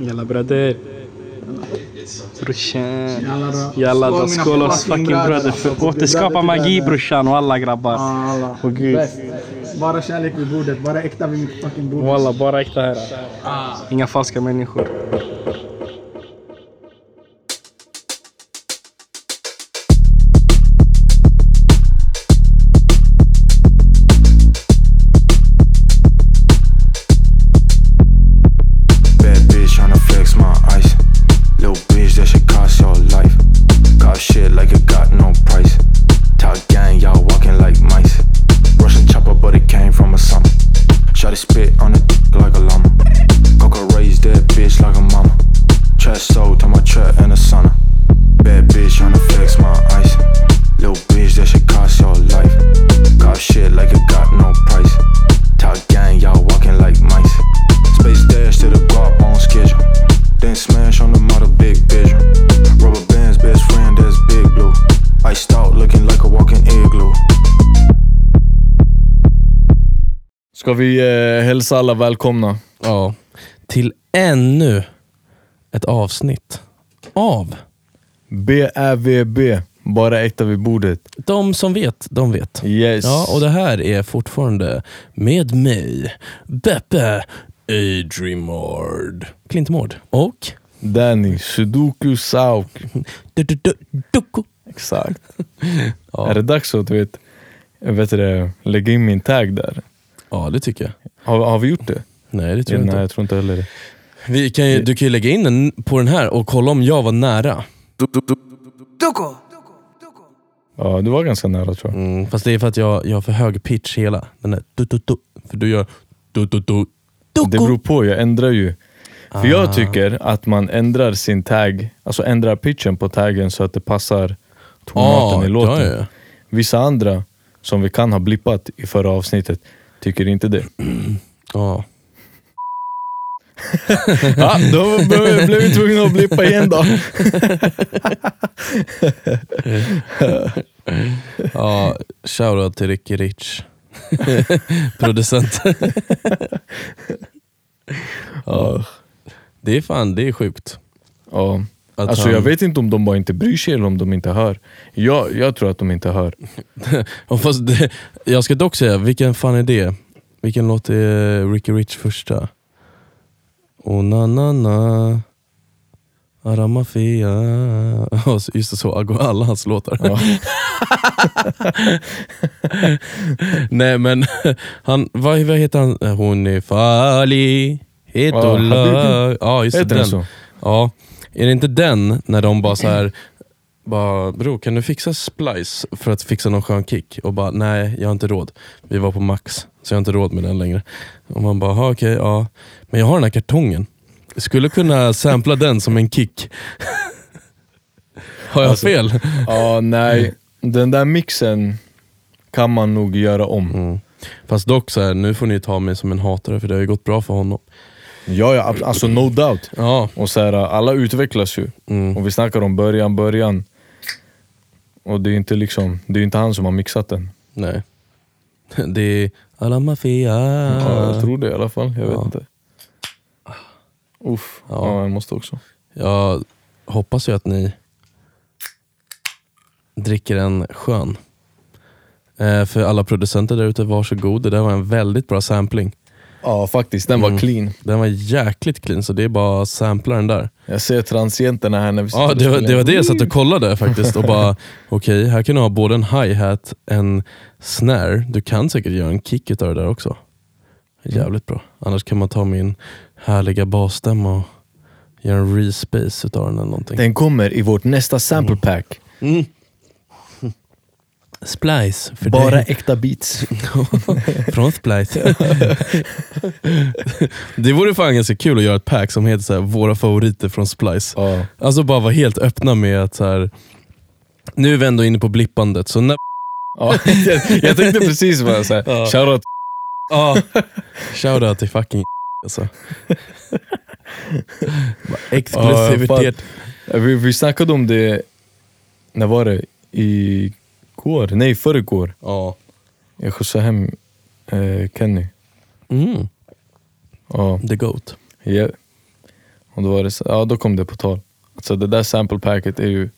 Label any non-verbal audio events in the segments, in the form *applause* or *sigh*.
Jalla bröder. Brorsan. Jalla då. Skål, oss fucking bröder. För återskapa magi brorsan och alla grabbar. Åh gud. Bara kärlek vid bordet. Bara äkta vid mitt fucking bord. Walla, bara äkta här. Ah. Inga falska människor. Ska vi eh, hälsa alla välkomna? Ja, till ännu ett avsnitt av BÄVB, bara äkta vid bordet. De som vet, de vet. Yes. Ja, och det här är fortfarande med mig, Beppe Adrimord. Klintmord. Och... Danny, Sudoku Sauk. Du, du, du, Duko. Exakt. *laughs* Ja. Är det dags att du vet, jag vet det, lägga in min tag där? Ja, det tycker jag. Har, har vi gjort det? Nej, det tror Ja, jag nej, inte. jag tror inte heller det. Vi kan ju, du kan ju lägga in den på den här och kolla om jag var nära. Ja, du var ganska nära tror jag. Mm, fast det är för att jag, jag har för hög pitch hela. Den är du, du, du. För du gör du, du, du. Det beror på, jag ändrar ju. För Ah. jag tycker att man ändrar sin tag, alltså ändrar pitchen på taggen så att det passar tonarten i låten. Ah, Ja, ja. Vissa andra, som vi kan ha blippat i förra avsnittet, tycker inte det. *clears throat* ja. *laughs* Ja, då blev blev vi tvungna att blippa igen då. *laughs* Ja, shoutout till Ricky Rich. *laughs* Producent. ja. Det är fan, det är sjukt. Ja. Att Alltså han- jag vet inte om de bara inte bryr sig eller om de inte hör. Jag, jag tror att de inte hör. *laughs* Ja, Fast det, jag ska dock säga, vilken fan är det? Vilken låt är Ricky Rich första? Oh na na na Aramafia Ja, *laughs* så- Just det, så alla hans låtar. Ja. *laughs* Nej men, han, vad, vad heter han? Hon är farlig, het Ja, och Habibi. lag. Ja just det, Heter den. så? Ja, är det inte den när de bara så här bara, bro kan du fixa splice för att fixa någon skön kick? Och bara, nej jag har inte råd. Vi var på max, så jag har inte råd med den längre. Och man bara, "Ha, okej, ja. Men jag har den här kartongen. Jag skulle kunna sampla den som en kick. *laughs* har jag Alltså- fel? Ja, nej. Den där mixen kan man nog göra om. Mm. Fast dock, så här, nu får ni ta mig som en hatare för det har ju gått bra för honom. Ja, ja, alltså no doubt. Ja, Och så här, alla utvecklas ju. mm. Och vi snackar om början, början. Och det är inte liksom, det är inte han som har mixat den. nej. *laughs* Det är alla mafia. Ja, jag tror det i alla fall, jag vet Ja. inte. Uff, Ja. ja. jag måste också. Jag hoppas ju att ni dricker en skön. Eh, för alla producenter där ute, varsågod. Det där var en väldigt bra sampling. Ja faktiskt, den var Mm. clean. Den var jäkligt clean, så det är bara att sampla den där. Jag ser transienterna här när vi Ja, det, var, det var det jag satt och kollade faktiskt. Och bara, *laughs* okej, här kan du ha både en hi-hat, en snare. Du kan säkert göra en kick utav det där också. Jävligt bra. Annars kan man ta min härliga basstämma och göra en respace utav den eller någonting. Den kommer i vårt nästa sample pack. Mm. Splice för Bara dig. äkta beats. *laughs* Från Splice. *laughs* det vore fan ganska kul att göra ett pack som heter så här, våra favoriter från Splice. Ja. Alltså bara vara helt öppna med att så här, nu är vi ändå inne på blippandet, så när... Ja, *laughs* jag, tänkte precis jag sa. Ja. Shoutout. Ja, shoutout till fucking alltså. Bara Exklusivitet. Vi, vi snackade om det, när var det? Igår? Nej, förrgår. Ja. Jag skjutsade hem eh, Kenny. Mm, Ja, the goat. ja. Och då, var det, så- ja, då kom det på tal. Alltså det där sample packet är ju...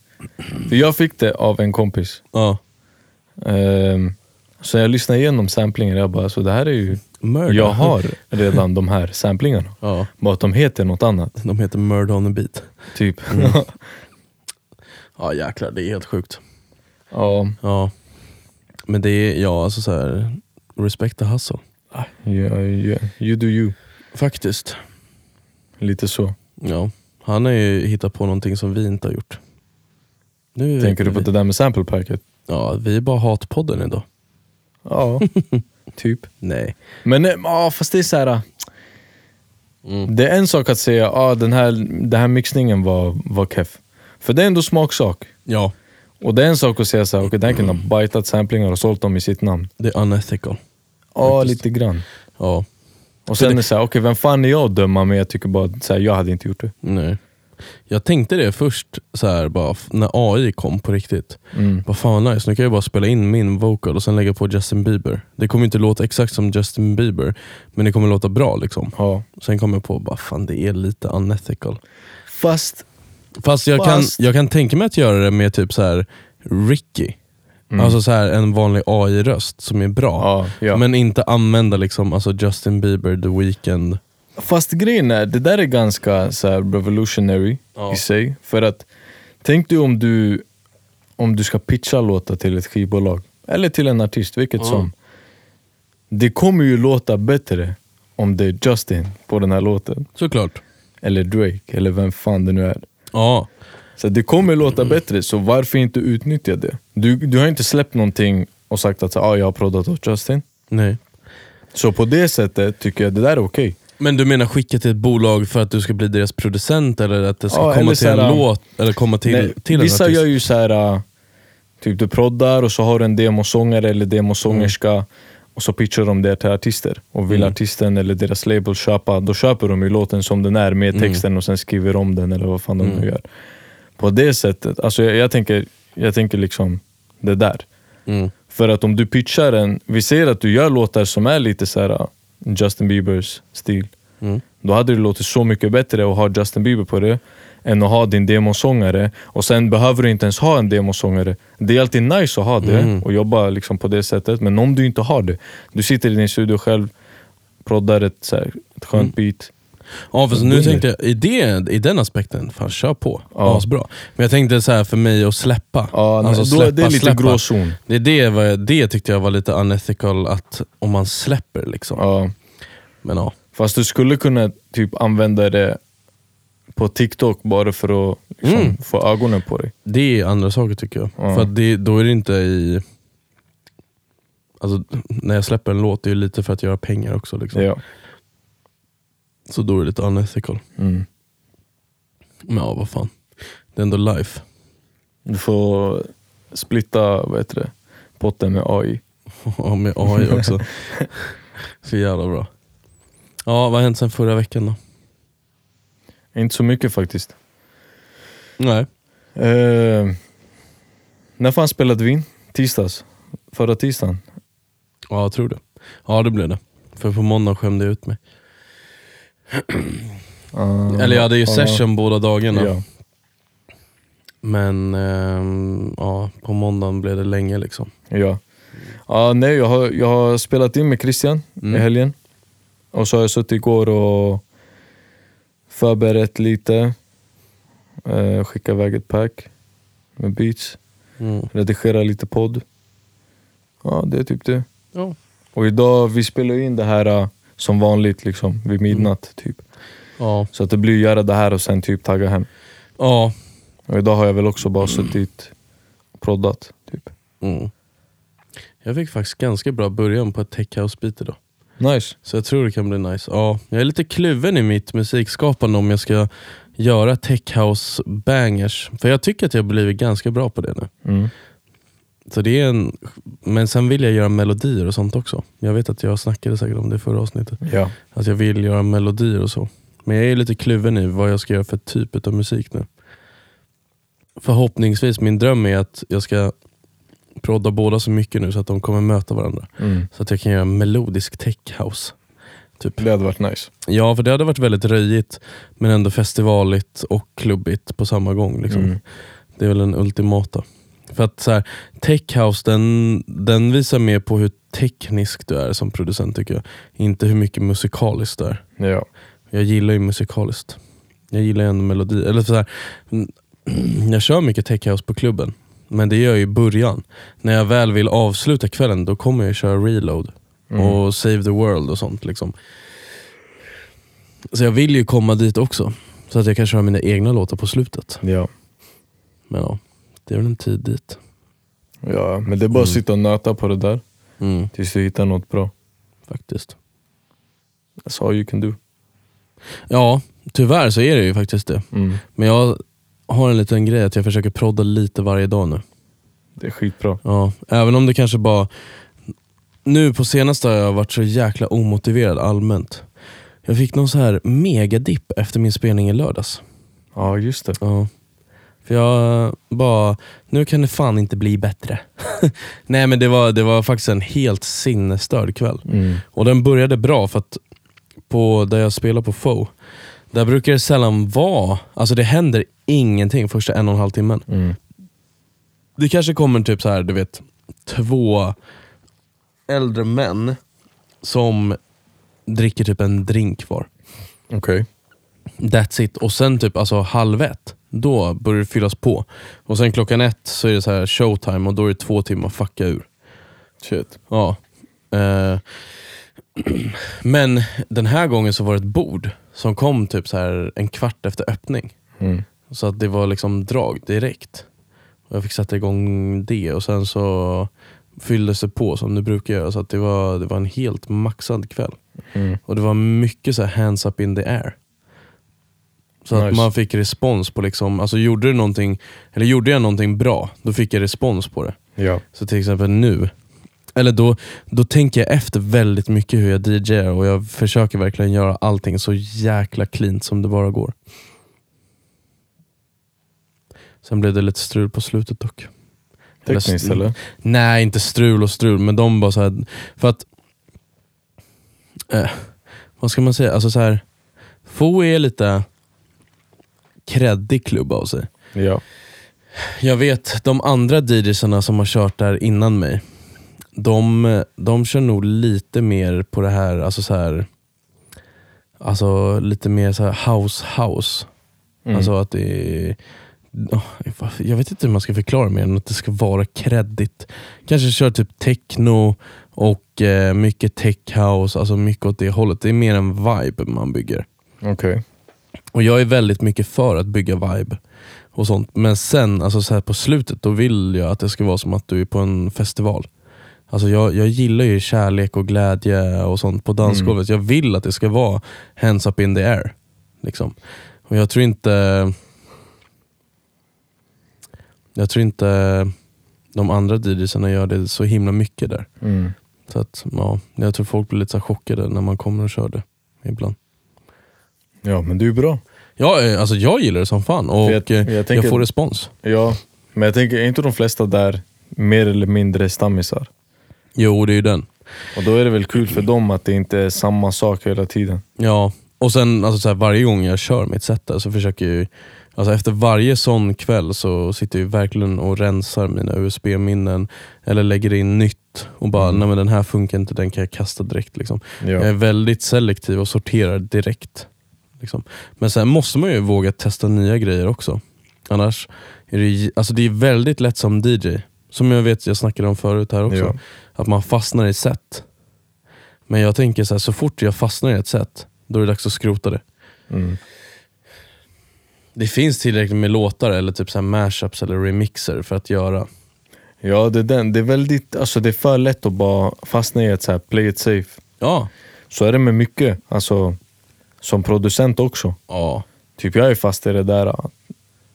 För jag fick det av en kompis. Ja. Ehm, så jag lyssnade igenom samplingen jag bara, så det här är ju... Murder. Jag har redan de här samplingarna. Ja, Bara att de heter något annat. de heter Murder on the beat. Typ. *laughs* Ja jäklar, det är helt sjukt. Ja, Ja. Men det är, ja alltså så här, respect the hustle. ja, ja, you do you. Faktiskt. Lite så. Ja. Han har ju hittat på någonting som vi inte har gjort. Nu Tänker du på det där med sample packet? Ja, vi är bara hatpodden idag. Ja, *laughs* typ. Nej. Men eh, ja, fast det är så här. Mm. Det är en sak att säga ah, den här, den här mixningen var, var keff. För det är ändå smaksak. Ja, Och det är en sak att säga såhär, okej den kan ha bajtat samplingar och sålt dem i sitt namn. det är unethical. Ja, lite grann. Ja, Och sen är det såhär, okej vem fan är jag att döma? Men jag tycker bara att jag hade inte gjort det. nej. Jag tänkte det först, så här, bara, när AI kom på riktigt. Mm. Vad fan nice, nu kan jag bara spela in min vocal och sen lägga på Justin Bieber. Det kommer inte låta exakt som Justin Bieber, men det kommer låta bra. liksom. Ja. Sen kom jag på, bara, fan det är lite unethical. Fast... Fast jag, Fast- Kan, jag kan tänka mig att göra det med typ så här Ricky. Mm. Alltså så här, en vanlig AI-röst som är bra. ja, ja. Men inte använda liksom, alltså Justin Bieber, The Weeknd. Fast grejen är, det där är ganska så här, revolutionary Ja. i sig. För att, tänk dig om du, om du ska pitcha låtar till ett skivbolag, eller till en artist, vilket som. Det kommer ju låta bättre om det är Justin på den här låten. Såklart. Eller Drake, eller vem fan det nu är. Ja. Så det kommer låta bättre, så varför inte utnyttja det? Du, du har inte släppt någonting och sagt att ah, jag har proddat åt Justin. Nej. Så på det sättet tycker jag det där är okej. Men du menar skicka till ett bolag för att du ska bli deras producent eller att det ska Ja, komma eller till en så här, låt eller komma till, Nej, till en vissa artist? gör ju så här, äh, typ du proddar och så har du en demosångare eller demosångerska och så pitchar de det till artister. Och vill Mm. artisten eller deras label köpa, då köper de ju låten som den är med Mm. texten och sen skriver om den eller vad fan de nu gör. På det sättet, alltså jag, jag, tänker, jag tänker liksom det där. Mm. För att om du pitchar en, vi ser att du gör låtar som är lite så här äh, Justin Biebers stil. Mm. Då hade det låtit så mycket bättre att ha Justin Bieber på det än att ha din demosångare. Och sen behöver du inte ens ha en demosångare. Det är alltid nice att ha det Mm. och jobba liksom på det sättet. Men om du inte har det, du sitter i din studio själv, proddar ett, så här, ett skönt Mm. beat. Ja fast nu Buller. tänkte jag, i, det, i den aspekten, fan kör på. Ja. Asbra. Men jag tänkte så här för mig att släppa. Ja, Alltså då, släppa, det är lite släppa. gråzon. Det, det, var- det tyckte jag var lite unethical, att om man släpper liksom. Ja. Men ja. Fast du skulle kunna typ använda det på TikTok bara för att liksom, Mm. få ögonen på dig. Det är andra saker tycker jag. Ja. För det, då är det inte i... Alltså, när jag släpper en låt, det är lite för att göra pengar också. Liksom. Ja. Så då är det lite unethical. Mm. Men ja, vad fan. Det är ändå life. Du får splitta vad heter det, potten med AI. *laughs* Ja, med AI också. *laughs* Så jävla bra. Ja, vad har hänt sen förra veckan då? Inte så mycket faktiskt. Nej. Eh, när fan spelade vi in? Tisdags? Förra tisdagen? Ja, jag tror det. Ja, det blev det. För på måndag skämde jag ut mig. Ah, Eller jag hade ju ja, session båda dagarna. Ja. Men ehm, ja, på måndagen blev det länge liksom. Ja. Ja, nej, jag, har, jag har spelat in med Christian Mm. i helgen. Och så har jag suttit igår och förberett lite. Eh, skickat iväg ett pack med beats. Mm. Redigera lite podd. Ja, det är typ det. Ja. Och idag, vi spelar in det här eh, som vanligt liksom, vid midnatt. typ. Ja. Så att det blir göra det här och sen typ tagga hem. ja. Och idag har jag väl också bara suttit och proddat. Typ. Mm. Jag fick faktiskt ganska bra början på ett tech house beat idag. Nice. Så jag tror det kan bli nice. Ja, jag är lite kluven i mitt musikskapande om jag ska göra tech house bangers. För jag tycker att jag blivit ganska bra på det nu. Mm. Så det är en, men sen vill jag göra melodier och sånt också. Jag vet att jag snackade säkert om det i förra avsnittet. Ja. Att jag vill göra melodier och så. Men jag är lite kluven i vad jag ska göra för typ av musik nu. Förhoppningsvis, min dröm är att jag ska prodda båda så mycket nu så att de kommer möta varandra. Mm. Så att jag kan göra melodisk tech house. Typ. Det hade varit nice. Ja, för det hade varit väldigt röjigt men ändå festivaligt och klubbigt på samma gång. Liksom. Mm. Det är väl den ultimata. För att så här, Tech House den, den visar mer på hur teknisk du är som producent tycker jag. Inte hur mycket musikaliskt du är. Ja. Jag gillar ju musikaliskt. Jag gillar ju ändå melodi. Eller så här, *clears throat* jag kör mycket Tech House på klubben. Men det gör jag i början. När jag väl vill avsluta kvällen då kommer jag köra reload. Mm. Och save the world och sånt. Liksom. Så jag vill ju komma dit också. Så att jag kan köra mina egna låtar på slutet. Ja. Men ja, det är väl en tid dit. ja, men det är bara att Mm. sitta och nöta på det där Mm, tills du hittar något bra. faktiskt. That's all you can do. Ja, tyvärr så är det ju faktiskt det. Mm. Men jag har en liten grej att jag försöker prodda lite varje dag nu. Det är skitbra. Ja, även om det kanske bara... Nu på senaste har jag varit så jäkla omotiverad allmänt. Jag fick någon så här megadipp efter min spelning i lördags. Ja, just det. Ja. För jag bara, nu kan det fan inte bli bättre. *laughs* Nej men det var, det var faktiskt en helt sinnesstörd kväll. Mm. Och den började bra för att på, där jag spelar på FO, där brukar det sällan vara, alltså det händer ingenting första en och en halv timmen. Mm. Det kanske kommer typ så här, du vet, två äldre män som dricker typ en drink var. Okej. That's it. Och sen typ alltså halv ett, då börjar det fyllas på. Och sen klockan ett så är det så här showtime och då är det två timmar fucka ur. Shit. Ja. Eh, men den här gången så var det ett bord som kom typ så här en kvart efter öppning. Mm. Så att det var liksom drag direkt. Och jag fick sätta igång det och sen så fylldes det på som det brukar göra. Så att det, var, det var en helt maxad kväll. Mm. Och det var mycket så hands up in the air. Så att Nice. man fick respons på liksom, alltså gjorde, det någonting, eller gjorde jag någonting bra, då fick jag respons på det. Ja. Så till exempel nu, eller då, då tänker jag efter väldigt mycket hur jag DJar och jag försöker verkligen göra allting så jäkla cleant som det bara går. Sen blev det lite strul på slutet dock. Tekniskt Eller- eller? Nej, inte strul och strul, men de bara så här, för att eh, vad ska man säga, alltså så här, Fo är lite kreddig klubb av sig. Ja. Jag vet de andra DJsarna som har kört där innan mig, de, de kör nog lite mer på det här, alltså så här Alltså lite mer så här house house. Mm. Alltså att det är, jag vet inte hur man ska förklara mer än att det ska vara kreddigt. Kanske kör typ techno och eh, mycket tech house, alltså mycket åt det hållet. Det är mer en vibe man bygger. Okej. Och jag är väldigt mycket för att bygga vibe och sånt. Men sen alltså så här på slutet, då vill jag att det ska vara som att du är på en festival. Alltså jag, jag gillar ju kärlek och glädje och sånt på dansgolvet. Jag vill att det ska vara hands up in the air. Liksom. Och jag tror inte Jag tror inte de andra DJsarna gör det så himla mycket där. Mm. Så att, ja, jag tror folk blir lite så chockade när man kommer och kör det ibland. Ja men det är ju bra. Ja, eh, alltså jag gillar det som fan och För jag, jag- jag jag, tänker- får respons. Ja, men jag tänker, är inte de flesta där mer eller mindre stammisar? Jo, det är ju den. Och då är det väl kul för dem att det inte är samma sak hela tiden. Ja, och sen alltså, så här, varje gång jag kör mitt set där så försöker jag ju, alltså, efter varje sån kväll så sitter jag verkligen och rensar mina USB-minnen eller lägger in nytt och bara, Mm. nej men den här funkar inte, den kan jag kasta direkt. Liksom. Jag är Ja. väldigt selektiv och sorterar direkt. Liksom. Men sen måste man ju våga testa nya grejer också. Annars är det, alltså det är väldigt lätt som DJ, som jag vet jag snackade om förut här också, Ja. att man fastnar i set. Men jag tänker så här, så fort jag fastnar i ett set, då är det dags att skrota det. Mm. Det finns tillräckligt med låtar eller typ så här mashups eller remixer för att göra. ja, det är den. Det är väldigt, alltså det är för lätt att bara fastna i ett så här play it safe. Ja, Så är det med mycket, alltså som producent också. ja, Typ jag är fast i det där.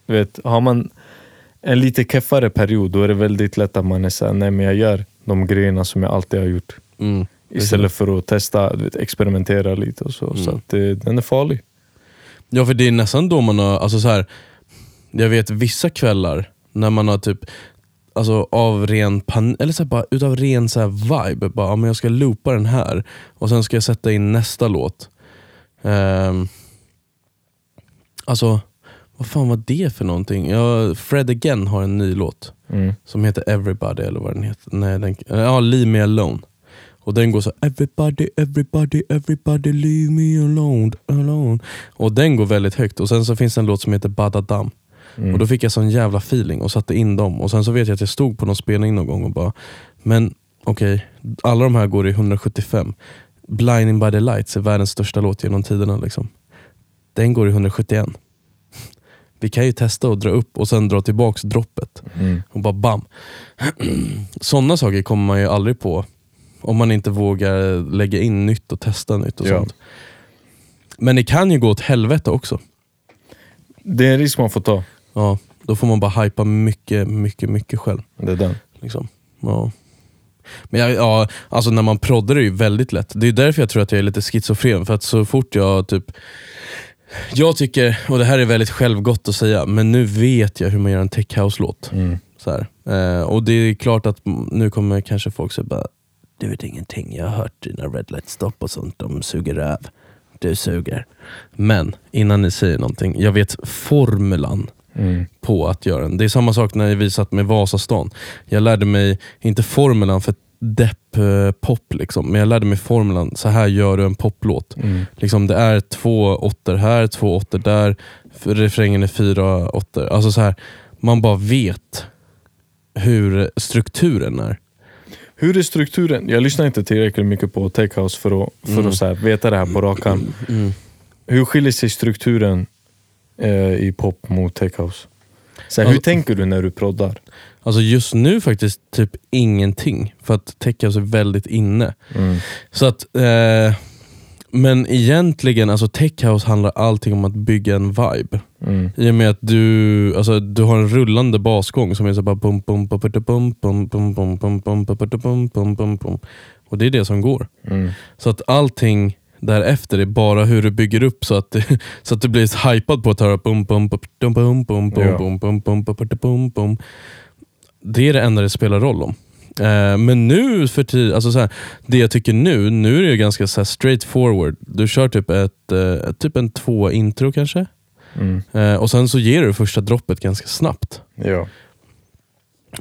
Du vet, har man en lite keffare period då är det väldigt lätt att man är såhär, nej men jag gör de grejerna som jag alltid har gjort. mm. Istället för att testa, vet, experimentera lite och så. Så Mm. att det, den är farlig. Ja för det är nästan då man har, alltså så här, jag vet vissa kvällar när man har typ alltså, av ren pan eller så här, bara utav ren så här vibe. Bara, ja, men jag ska loopa den här och sen ska jag sätta in nästa låt. Ehm, alltså, vad fan var det för någonting? Ja, Fred Again har en ny låt Mm. som heter Everybody eller vad den heter. Nej, den, ja, Leave Me Alone. Och den går så Everybody, everybody, everybody leave me alone, alone. Och den går väldigt högt. Och sen så finns det en låt som heter Badadam. Mm. Och då fick jag sån jävla feeling och satte in dem. Och sen så vet jag att jag stod på någon spelning någon gång och bara, men okej, alla de här går i 175. Blinding by the lights är världens största låt genom tiderna. Liksom. Den går i 171. *laughs* Vi kan ju testa och dra upp och sen dra tillbaks droppet. Mm. Och bara bam. *clears throat* Sådana saker kommer man ju aldrig på om man inte vågar lägga in nytt och testa nytt och Ja. sånt. Men det kan ju gå åt helvete också. Det är en risk man får ta. Ja, då får man bara hypa mycket, mycket, mycket själv. Det är den. Liksom. Ja. Men jag, ja, alltså när man proddar är det ju väldigt lätt. Det är därför jag tror att jag är lite schizofren. För att så fort jag typ... Jag tycker, och det här är väldigt självgott att säga, men nu vet jag hur man gör en tech house-låt. Mm. Så här. Eh, och det är klart att nu kommer kanske folk säga bara Du vet ingenting, jag har hört dina red light stop och sånt, de suger röv. Du suger. Men innan ni säger någonting, jag vet formulan Mm. på att göra den. Det är samma sak när vi satt med Vasastan. Jag lärde mig, inte formulan för depp-pop, liksom, men jag lärde mig formulan, så här gör du en poplåt. Mm. Liksom, det är två åttor här, två åttor där, refrängen är fyra åttor. Alltså så här, man bara vet hur strukturen är. Hur är strukturen? Jag lyssnar inte tillräckligt mycket på Tech House för att, för Mm. att så här, veta det här på rak arm. Hur skiljer sig strukturen eh, i pop mot Tech House? Så här, hur Alltså- tänker du när du proddar? Alltså just nu faktiskt typ ingenting, för att tech house är väldigt inne. Mm. Så att, eh, men egentligen, alltså tech house handlar allting om att bygga en vibe. Mm. I och med att du, alltså, du har en rullande basgång som är så bara bum bum bum bum bum bum bum bum bum bum bum Och det är det som går. Mm. Så att allting därefter är bara hur du bygger upp så att, så att du blir hypad på att höra bum bum bum bum bum bum Ja. bum bum bum bum bum bum Det är det enda det spelar roll om. Eh, men nu för tiden, alltså så här, det jag tycker nu, nu är det ganska så här straight forward. Du kör typ, ett, eh, typ en två intro kanske. Mm. Eh, och sen så ger du första droppet ganska snabbt. Ja.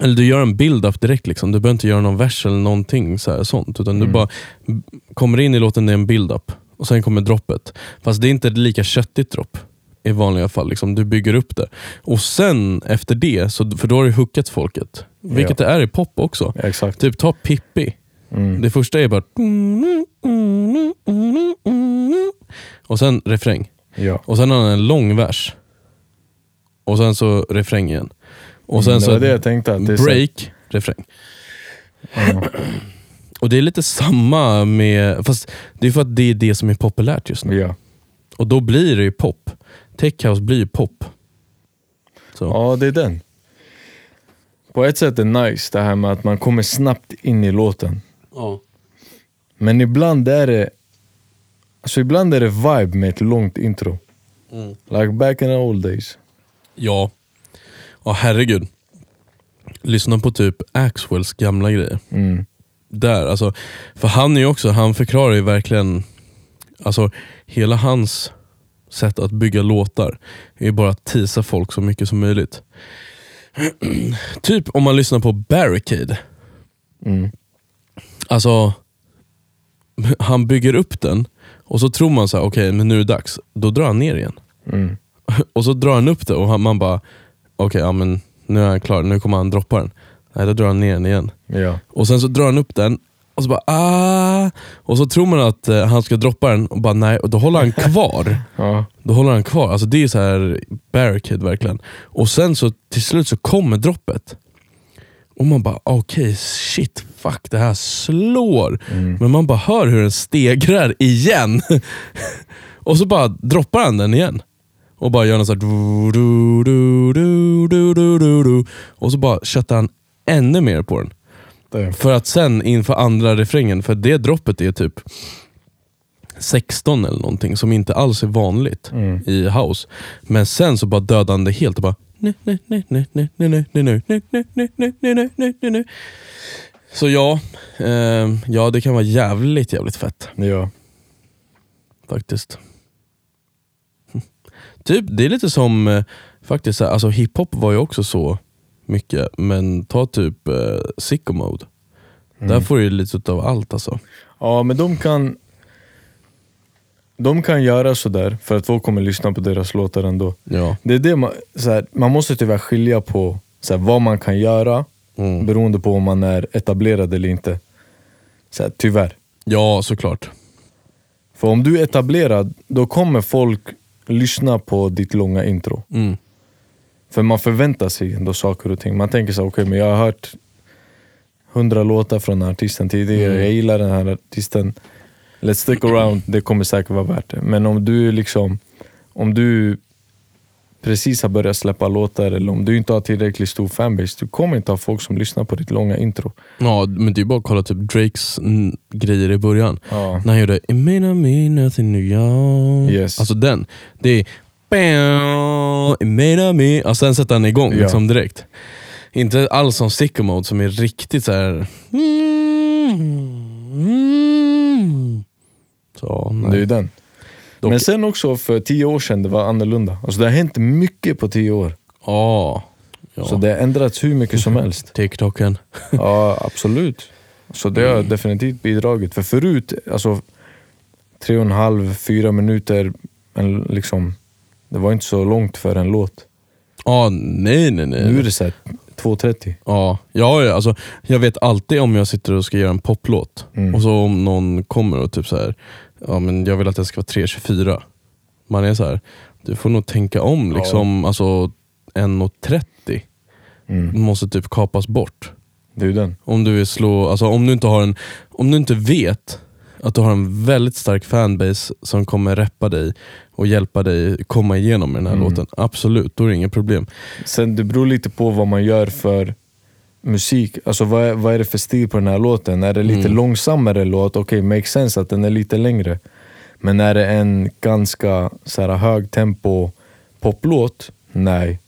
Eller du gör en build-up direkt, liksom. du behöver inte göra någon vers eller någonting så här, sånt. Utan du Mm. bara m- kommer in i låten, det är en build-up. Och sen kommer droppet. Fast det är inte ett lika köttigt dropp i vanliga fall. Liksom. Du bygger upp det. Och sen efter det, så, för då har du hookat folket. Vilket det är i pop också. Exakt. Typ ta Pippi. Mm. Det första är bara... Och sen refräng. Ja. Och sen har han en lång vers. Och sen så refräng igen. Och sen Mm, så det tänkte. Det är så- break, refräng. Ja. *clears throat* Och det är lite samma med, fast det är för att det är det som är populärt just nu. Ja. Och då blir det ju pop. Tech house blir ju pop. Så. ja, det är den. På ett sätt är nice det här med att man kommer snabbt in i låten. Ja. Men ibland är det Alltså ibland är det vibe med ett långt intro. Mm. Like back in the old days. Ja. Ja herregud. Lyssna på typ Axwells gamla grejer. Mm. Där, alltså, för han är också, han förklarar ju verkligen, alltså hela hans sätt att bygga låtar är bara att tisa folk så mycket som möjligt. Typ om man lyssnar på Barricade. Mm. Alltså, han bygger upp den och så tror man så här, okej men nu är det dags. Då drar han ner igen. Mm. *laughs* Och så drar han upp det och man bara, okej ja, men nu är han klar, nu kommer han droppa den. Nej, då drar han ner den igen. Ja. Och sen så drar han upp den och så bara ah Och så tror man att eh, han ska droppa den och bara nej, och då håller han kvar. *laughs* Ja. Då håller han kvar. Alltså det är så här barricade verkligen. Och sen så till slut så kommer droppet. Och man bara okej shit, fuck det här slår. Mm. Men man bara hör hur den stegrar igen. *laughs* och så bara droppar han den igen. Och bara gör någon sån här du, du, du, du, du, du, du. Och så bara köttar han ännu mer på den. För att sen inför andra refrängen, för det droppet är typ 16 eller någonting som inte alls är vanligt mm. i house. Men sen så bara dödade han det helt och bara så ja, eh, ja det kan vara jävligt jävligt fett. Ja. Faktiskt. Typ, det är lite som, eh, faktiskt, alltså hiphop var ju också så mycket, men ta typ eh, sicko mode. Där får du lite av allt alltså. Ja, men de kan De kan göra sådär för att folk kommer lyssna på deras låtar ändå. Ja. Det är det man, såhär, man måste tyvärr skilja på såhär, vad man kan göra Mm. beroende på om man är etablerad eller inte. Såhär, tyvärr. ja, såklart. För om du är etablerad, då kommer folk lyssna på ditt långa intro. Mm. För man förväntar sig ändå saker och ting. Man tänker så okej men jag har hört hundra låtar från den här artisten tidigare, Mm. jag gillar den här artisten. Let's stick around, det kommer säkert vara värt det. Men om du liksom, om du precis har börjat släppa låtar eller om du inte har tillräckligt stor fanbase, du kommer inte ha folk som lyssnar på ditt långa intro. Ja, men det är bara att kolla typ Drakes grejer i början. Ja. När han gjorde It may not mean nothing to you. Yes. Alltså den. Det är Not mean... Alltså den sätter han igång liksom direkt. Inte alls som sicko mode som är riktigt så här. Så, nej. Det är ju den. Dock- Men sen också för tio år sedan, det var annorlunda. Alltså det har hänt mycket på tio år. Ja. ja. Så det har ändrats hur mycket som helst. *laughs* TikToken. *laughs* Ja, absolut. Så det har definitivt bidragit. För förut, alltså tre och en halv, fyra minuter, en, liksom, det var inte så långt för en låt. Ja, nej nej nej. Nu är det såhär 2.30. Ja, ja, ja alltså, jag vet alltid om jag sitter och ska göra en poplåt Mm. och så om någon kommer och typ så här, ja men jag vill att den ska vara 3.24. Man är så här, du får nog tänka om liksom, alltså 1.30 Mm. måste typ kapas bort. Det är den. Om du vill slå, alltså om du inte har en, om du inte vet att du har en väldigt stark fanbase som kommer reppa dig och hjälpa dig komma igenom med den här Mm. låten, absolut, då är det inga problem. Sen det beror lite på vad man gör för musik. Alltså vad är, vad är det för stil på den här låten? Är det lite Mm. långsammare låt, okej, makes sense att den är lite längre. Men är det en ganska så här, hög tempo poplåt? Nej.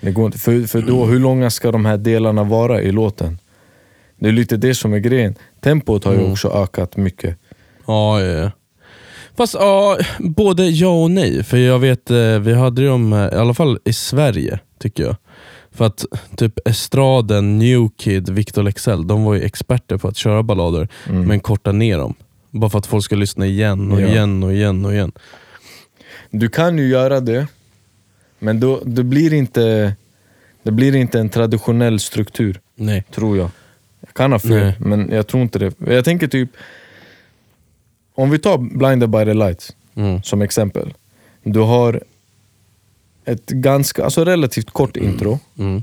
Det går inte. För, för då, hur långa ska de här delarna vara i låten? Det är lite det som är grejen. Tempot har ju Mm. också ökat mycket. Ja, ja, ja. Fast ja, både ja och nej. För jag vet, eh, vi hade dem, eh, i alla fall i Sverige, tycker jag. För att typ Estraden, New Kid, Victor Lexell, de var ju experter på att köra ballader, men korta ner dem. Bara för att folk ska lyssna igen och Ja. igen och igen och igen. Du kan ju göra det, men då, det, blir inte, det blir inte en traditionell struktur. Nej. Tror jag. Jag kan ha fel, men jag tror inte det. Jag tänker typ, om vi tar Blinded by the lights Mm. som exempel. Du har ett ganska, alltså relativt kort intro. Mm.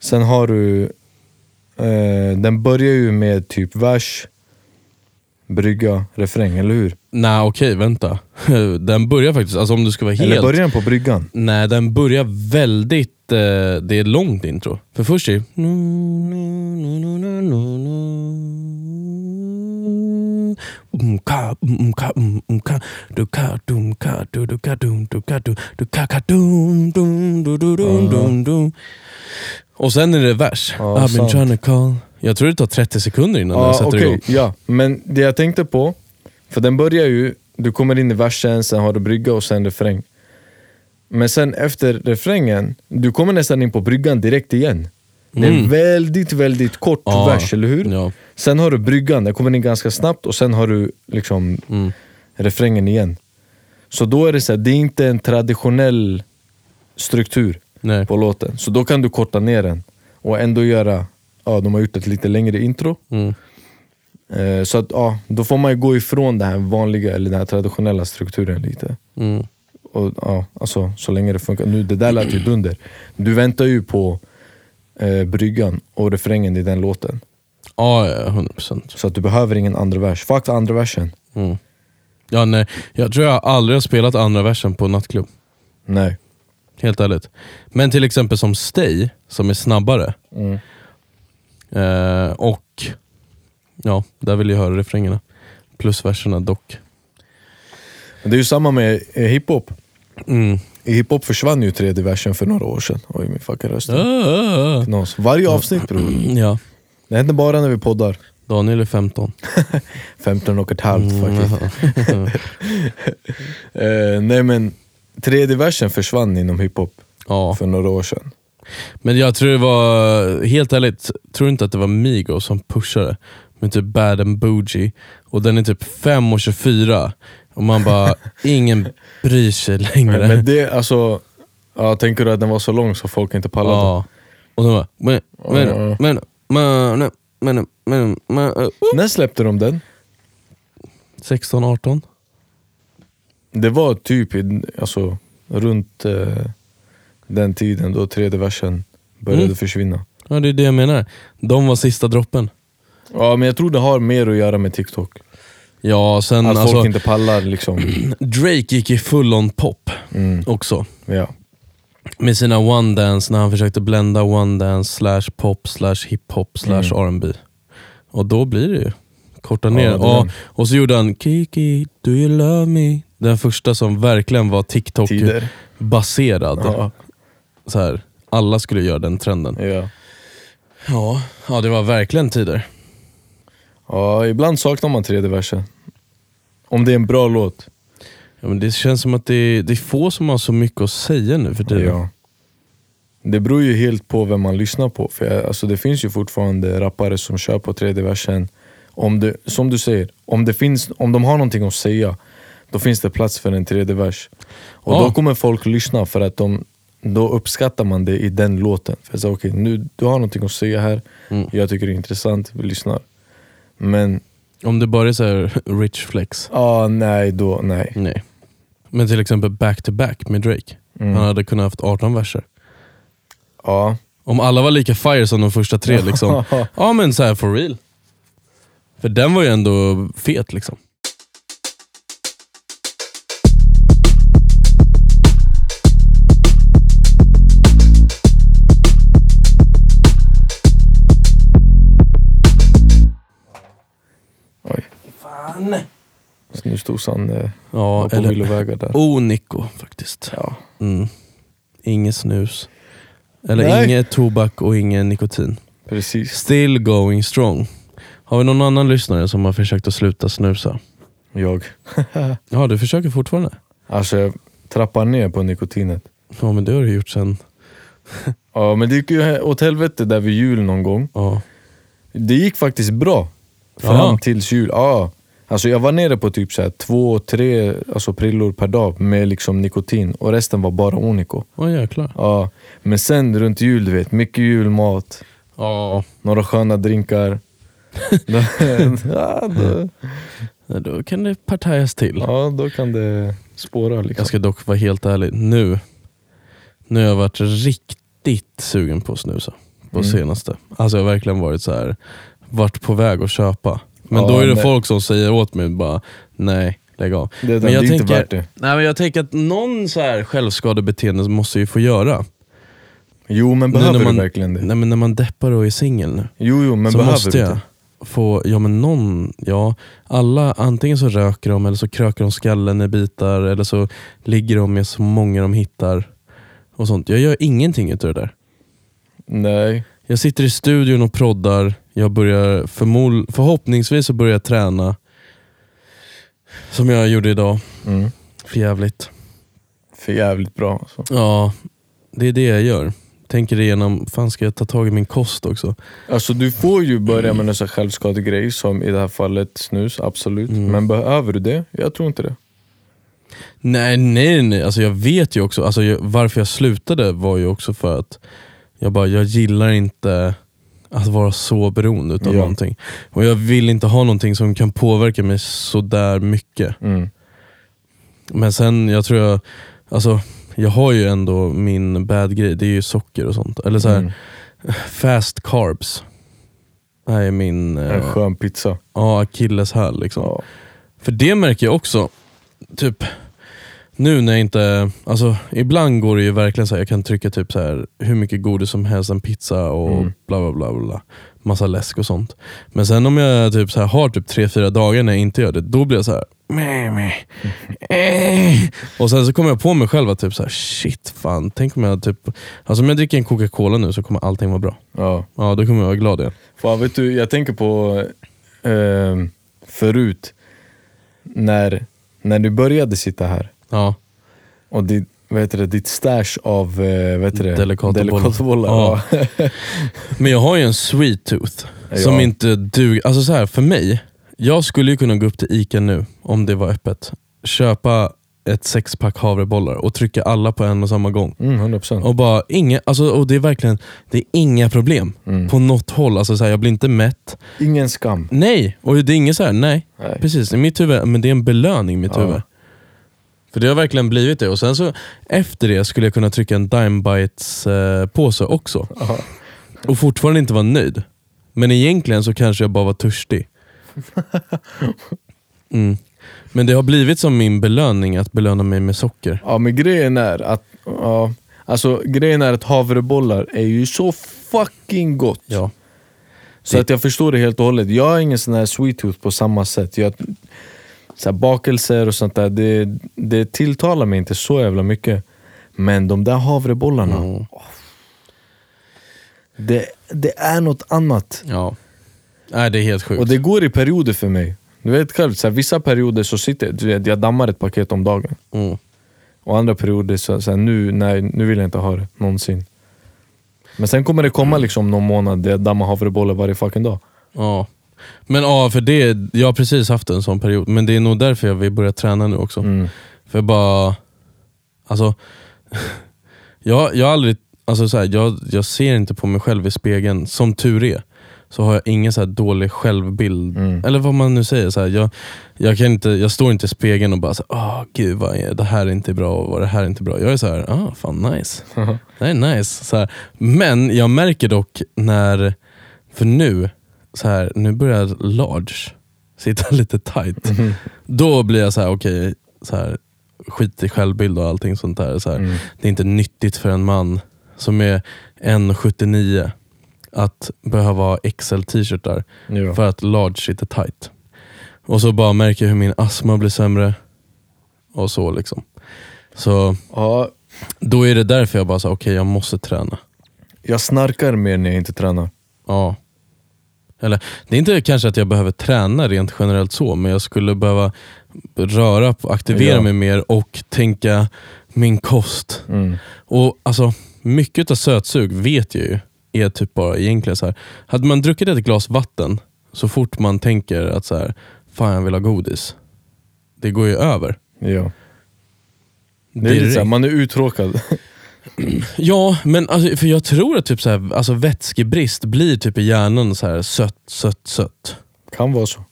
Sen har du, eh, den börjar ju med typ vers, brygga, refräng, eller hur? Nej okej, vänta. *laughs* Den börjar faktiskt, alltså om du ska vara helt... Eller börjar den på bryggan? Nej, den börjar väldigt... Eh, det är ett långt intro. För först är det... Och sen är det vers. Ja, I've been sant. trying to call. Jag tror det tar 30 sekunder innan den sätter okej, igång. ja. Men det jag tänkte på, för den börjar ju, du kommer in i versen, sen har du brygga och sen refräng. Men sen efter refrängen, du kommer nästan in på bryggan direkt igen. Det är Mm. väldigt, väldigt kort Ja, vers, eller hur? ja. Sen har du bryggan, den kommer in ganska snabbt och sen har du liksom Mm. refrängen igen. Så då är det så här, det är inte en traditionell struktur Nej. på låten. Så då kan du korta ner den och ändå göra, ja de har gjort ett lite längre intro. Mm. Eh, Så att, ja, då får man ju gå ifrån den här vanliga, eller den här traditionella strukturen lite. Mm. Och, ja, alltså, så länge det funkar. Nu, det där lät ju dunder. Du väntar ju på eh, bryggan och refrängen i den låten. Ja, ja, 100%. Så att du behöver ingen andra vers. Fuck andra versen. Mm. Ja, nej. Jag tror jag aldrig har spelat andra versen på nattklubb. Nej. Helt ärligt. Men till exempel som Stay, som är snabbare. Mm. Eh, och ja, där vill jag höra refrängerna. Plus verserna dock. Men Det är ju samma med eh, hiphop. Mm. Hiphop försvann ju tredje versen för några år sedan. Oj min fucking röst. Ah, Knas. Varje avsnitt bror. Ja, Det händer bara när vi poddar. Daniel är 15. 15 *laughs* och ett halvt Mm, faktiskt. *laughs* Eh, nej men, tredje versen försvann inom hiphop Ja. för några år sedan. Men jag tror det var, helt ärligt, tror inte att det var Migo som pushade med typ Bad and Bougie och den är typ 5.24 och man bara, *laughs* ingen bryr sig längre. Men, men det, alltså, ja, tänker du att den var så lång så folk inte pallade? ja. Och så bara, men, men, men, men, men, men, men, men, uh, När släppte de den? 16, 18? Det var typ alltså, runt eh, den tiden då tredje versen började Mm. försvinna. Ja det är det jag menar. De var sista droppen. Ja men jag tror det har mer att göra med TikTok. Ja, sen Att alltså, folk inte pallar liksom. *clears throat* Drake gick i full on pop Mm, också. ja. Med sina one dance när han försökte blenda one dance slash pop slash hiphop slash R&B Och då blir det ju korta ner. Ja, den. och så gjorde han Kiki, do you love me? Den första som verkligen var. TikTok-baserad. Ja. Så här, alla skulle göra den trenden. Ja. Ja, ja, det var verkligen tider. Ja, ibland saknar man tredje versen. Om det är en bra låt. Ja, men det känns som att det, det är få som har så mycket att säga nu för tiden. Ja. Det beror ju helt på vem man lyssnar på. För jag, alltså det finns ju fortfarande rappare som kör på tredje versen. Om det, som du säger, om, det finns, om de har någonting att säga, då finns det plats för en tredje vers. Och Ja. då kommer folk lyssna för att de, då uppskattar man det i den låten. För så, okay, nu, du har någonting att säga här, Mm. jag tycker det är intressant, vi lyssnar. Men, Om det bara är så här *laughs* rich flex. ah, nej, då, nej. Nej. Men till exempel back to back med Drake. Mm. Han hade kunnat haft 18 verser. Ja. Om alla var lika fire som de första tre liksom. *laughs* Ja men så här for real. För den var ju ändå fet liksom. Oj. Snusdosan eh, Ja, på eller villovägar där. Onico faktiskt. Ja. Mm. Inget snus. Eller Nej. inget tobak och ingen nikotin. Precis. Still going strong. Har vi någon annan lyssnare som har försökt att sluta snusa? Jag. *laughs* Ja, du försöker fortfarande? Alltså jag trappar ner på nikotinet. Ja men det har du gjort sen. *laughs* Ja men det gick ju åt helvete där vid jul någon gång. Ja. Det gick faktiskt bra. Fram Ja. tills jul. Ja. Alltså jag var nere på typ så här två, tre alltså prillor per dag med liksom nikotin och resten var bara Onico. Åh jäklar. Ja. Men sen runt jul, du vet, mycket julmat, Ja. några sköna drinkar. *laughs* då, ja, då, Då kan det partajas till. ja, då kan det spåra liksom. Jag ska dock vara helt ärlig, nu, nu har jag varit riktigt sugen på att snusa på Mm. senaste. Alltså jag har verkligen varit så här, varit på väg att köpa. Men Ja, då är det nej. folk som säger åt mig bara, nej lägg av. Det, det, Men jag är inte värt det. Nej, men jag tänker att någon så här självskadebeteende måste ju få göra. Jo men Nu behöver när man, du verkligen det? Nej, men när man deppar och är singel nu. Jo, jo men så behöver måste du jag det? få, ja men någon, ja alla, antingen så röker de eller så krökar de skallen i bitar eller så ligger de med så många de hittar. och sånt. Jag gör ingenting utav det där. Nej. Jag sitter i studion och proddar, jag börjar förmol- förhoppningsvis så börjar jag träna. Som jag gjorde idag, Mm. för jävligt. För jävligt bra alltså. Ja, det är det jag gör. Tänker igenom, fan ska jag ta tag i min kost också? Alltså du får ju börja med en sån självskadegrej som i det här fallet snus, absolut. Mm. Men behöver du det? Jag tror inte det. Nej, nej, nej. Alltså jag vet ju också, alltså jag, varför jag slutade var ju också för att jag bara, jag gillar inte att vara så beroende utav Ja. någonting. Och jag vill inte ha någonting som kan påverka mig så där mycket. Mm. Men sen, jag tror jag, alltså jag har ju ändå min bad grej, det är ju socker och sånt. Eller så här, Mm. fast carbs. Det här är min En eh, skön pizza. ja, akilleshäl. Liksom. Ja. För det märker jag också, typ nu när jag inte, alltså ibland går det ju verkligen så här, jag kan trycka typ så här hur mycket godis som helst, en pizza och Mm. bla bla bla bla. Massa läsk och sånt. Men sen om jag typ så här har typ tre fyra dagar när jag inte gör det, då blir jag så här. Meh, meh. Eh. Och sen så kommer jag på mig själv att typ så här, shit fan, tänk om jag typ, alltså om jag dricker en Coca-Cola nu så kommer allting vara bra. Ja. Ja, då kommer jag vara glad igen. Fan, vet du, jag tänker på eh, förut, när, när du började sitta här Ja. och ditt, vad heter det, ditt stash av eh, vad heter det? Delicatobollar. Delicatobollar, Ja. Ja. *laughs* Men jag har ju en sweet tooth Ja. som inte duger. Alltså så här, för mig, jag skulle ju kunna gå upp till ICA nu om det var öppet. Köpa ett sexpack havrebollar och trycka alla på en och samma gång. Mm, 100%. Och bara inga, alltså, och det är verkligen det är inga problem Mm. på något håll. Alltså, så här, jag blir inte mätt. Ingen skam. Nej, och det är inget så här, nej. Nej. Precis, i mitt huvud, men det är en belöning i mitt Ja. huvud. För det har verkligen blivit det. Och sen så efter det skulle jag kunna trycka en Dime Bites eh, också. Ja. Och fortfarande inte vara nöjd. Men egentligen så kanske jag bara var törstig. *laughs* Mm. Men det har blivit som min belöning att belöna mig med socker. Ja men grejen är att ja, alltså, grejen är att havrebollar är ju så fucking gott. Ja. Så Det- att jag förstår det helt och hållet. Jag har ingen sån här sweet tooth på samma sätt. Jag, så här, bakelser och sånt där, det, det tilltalar mig inte så jävla mycket. Men de där havrebollarna, Mm. det, det är något annat. ja. Nej, det är helt sjukt. Och det går i perioder för mig. Du vet själv, så här, vissa perioder så sitter du vet, jag dammar ett paket om dagen. Mm. Och andra perioder så, så här, nu, nej, nu vill jag inte ha det någonsin. Men sen kommer det komma liksom någon månad där jag dammar havrebollar varje fucking dag. Ja. Men ja, för det, jag har precis haft en sån period. Men det är nog därför jag vill börja träna nu också. Mm. För bara... Alltså, *laughs* jag, jag aldrig... Alltså så här, jag, jag ser inte på mig själv i spegeln, som tur är. Så har jag ingen så här dålig självbild. Mm. Eller vad man nu säger. Så här, jag, jag, kan inte, jag står inte i spegeln och bara så här, åh gud vad är, det här är inte bra och vad det här är inte bra. Jag är så här, ah, fan nice. *laughs* Det är nice. Så här. Men jag märker dock när, för nu, så här, nu börjar large sitta *laughs* lite tight. Då blir jag så här, okej, så här, skit i självbild och allting sånt där. Så här. Mm. Det är inte nyttigt för en man som är 1,79 att behöva ha XL t-shirtar Ja. för att large sitter tight. Och så bara märker jag hur min astma blir sämre. Och så liksom. Så Ja, då är det därför jag bara okej jag måste träna. jag snarkar mer när jag inte tränar. Ja. Eller, det är inte kanske att jag behöver träna rent generellt så, men jag skulle behöva röra på, aktivera Ja. mig mer och tänka min kost. Mm. Och alltså, Mycket av sötsug vet jag ju är typ bara egentligen så här. Hade man druckit ett glas vatten så fort man tänker att så här, fan jag vill ha godis. Det går ju över. Ja. Det är lite Direkt. såhär, man är uttråkad. *laughs* Ja, men alltså, för jag tror att typ så här, alltså vätskebrist blir typ i hjärnan så här sött, sött, sött. kan vara så.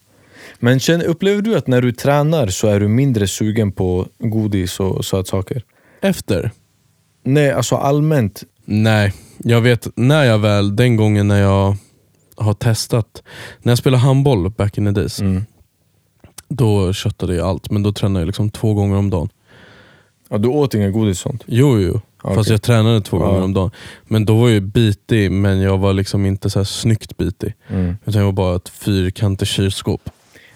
Men känner, upplever du att när du tränar så är du mindre sugen på godis och sötsaker? Efter? Nej, alltså allmänt. Nej, jag vet när jag väl, den gången när jag har testat, när jag spelade handboll back in the days, Mm. då köttade jag allt. Men då tränade jag liksom två gånger om dagen. Ja, du åt inga godis sånt? Jo, jo. Fast Okej. jag tränade två Ja. gånger om dagen. Men då var jag bitig, men jag var liksom inte så här snyggt bitig. Mm. Utan jag var bara ett fyrkantigt kylskåp.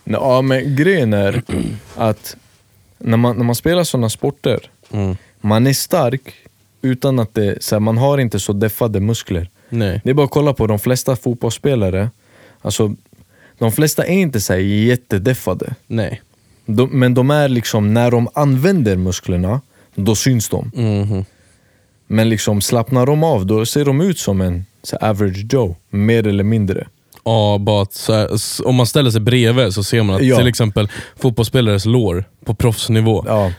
Ja, men grejen är *clears throat* att när man, när man spelar sådana sporter, Mm. man är stark utan att det, så här, man har inte så deffade muskler. Nej. Det är bara att kolla på de flesta fotbollsspelare, alltså, de flesta är inte så här jättedeffade. Nej. De, men de är liksom, när de använder musklerna, då syns de. Mhm. Men liksom slappnar de av, då ser de ut som en average Joe, mer eller mindre. Ja, bara här, om man ställer sig bredvid så ser man att Ja. till exempel fotbollsspelares lår på proffsnivå, Ja,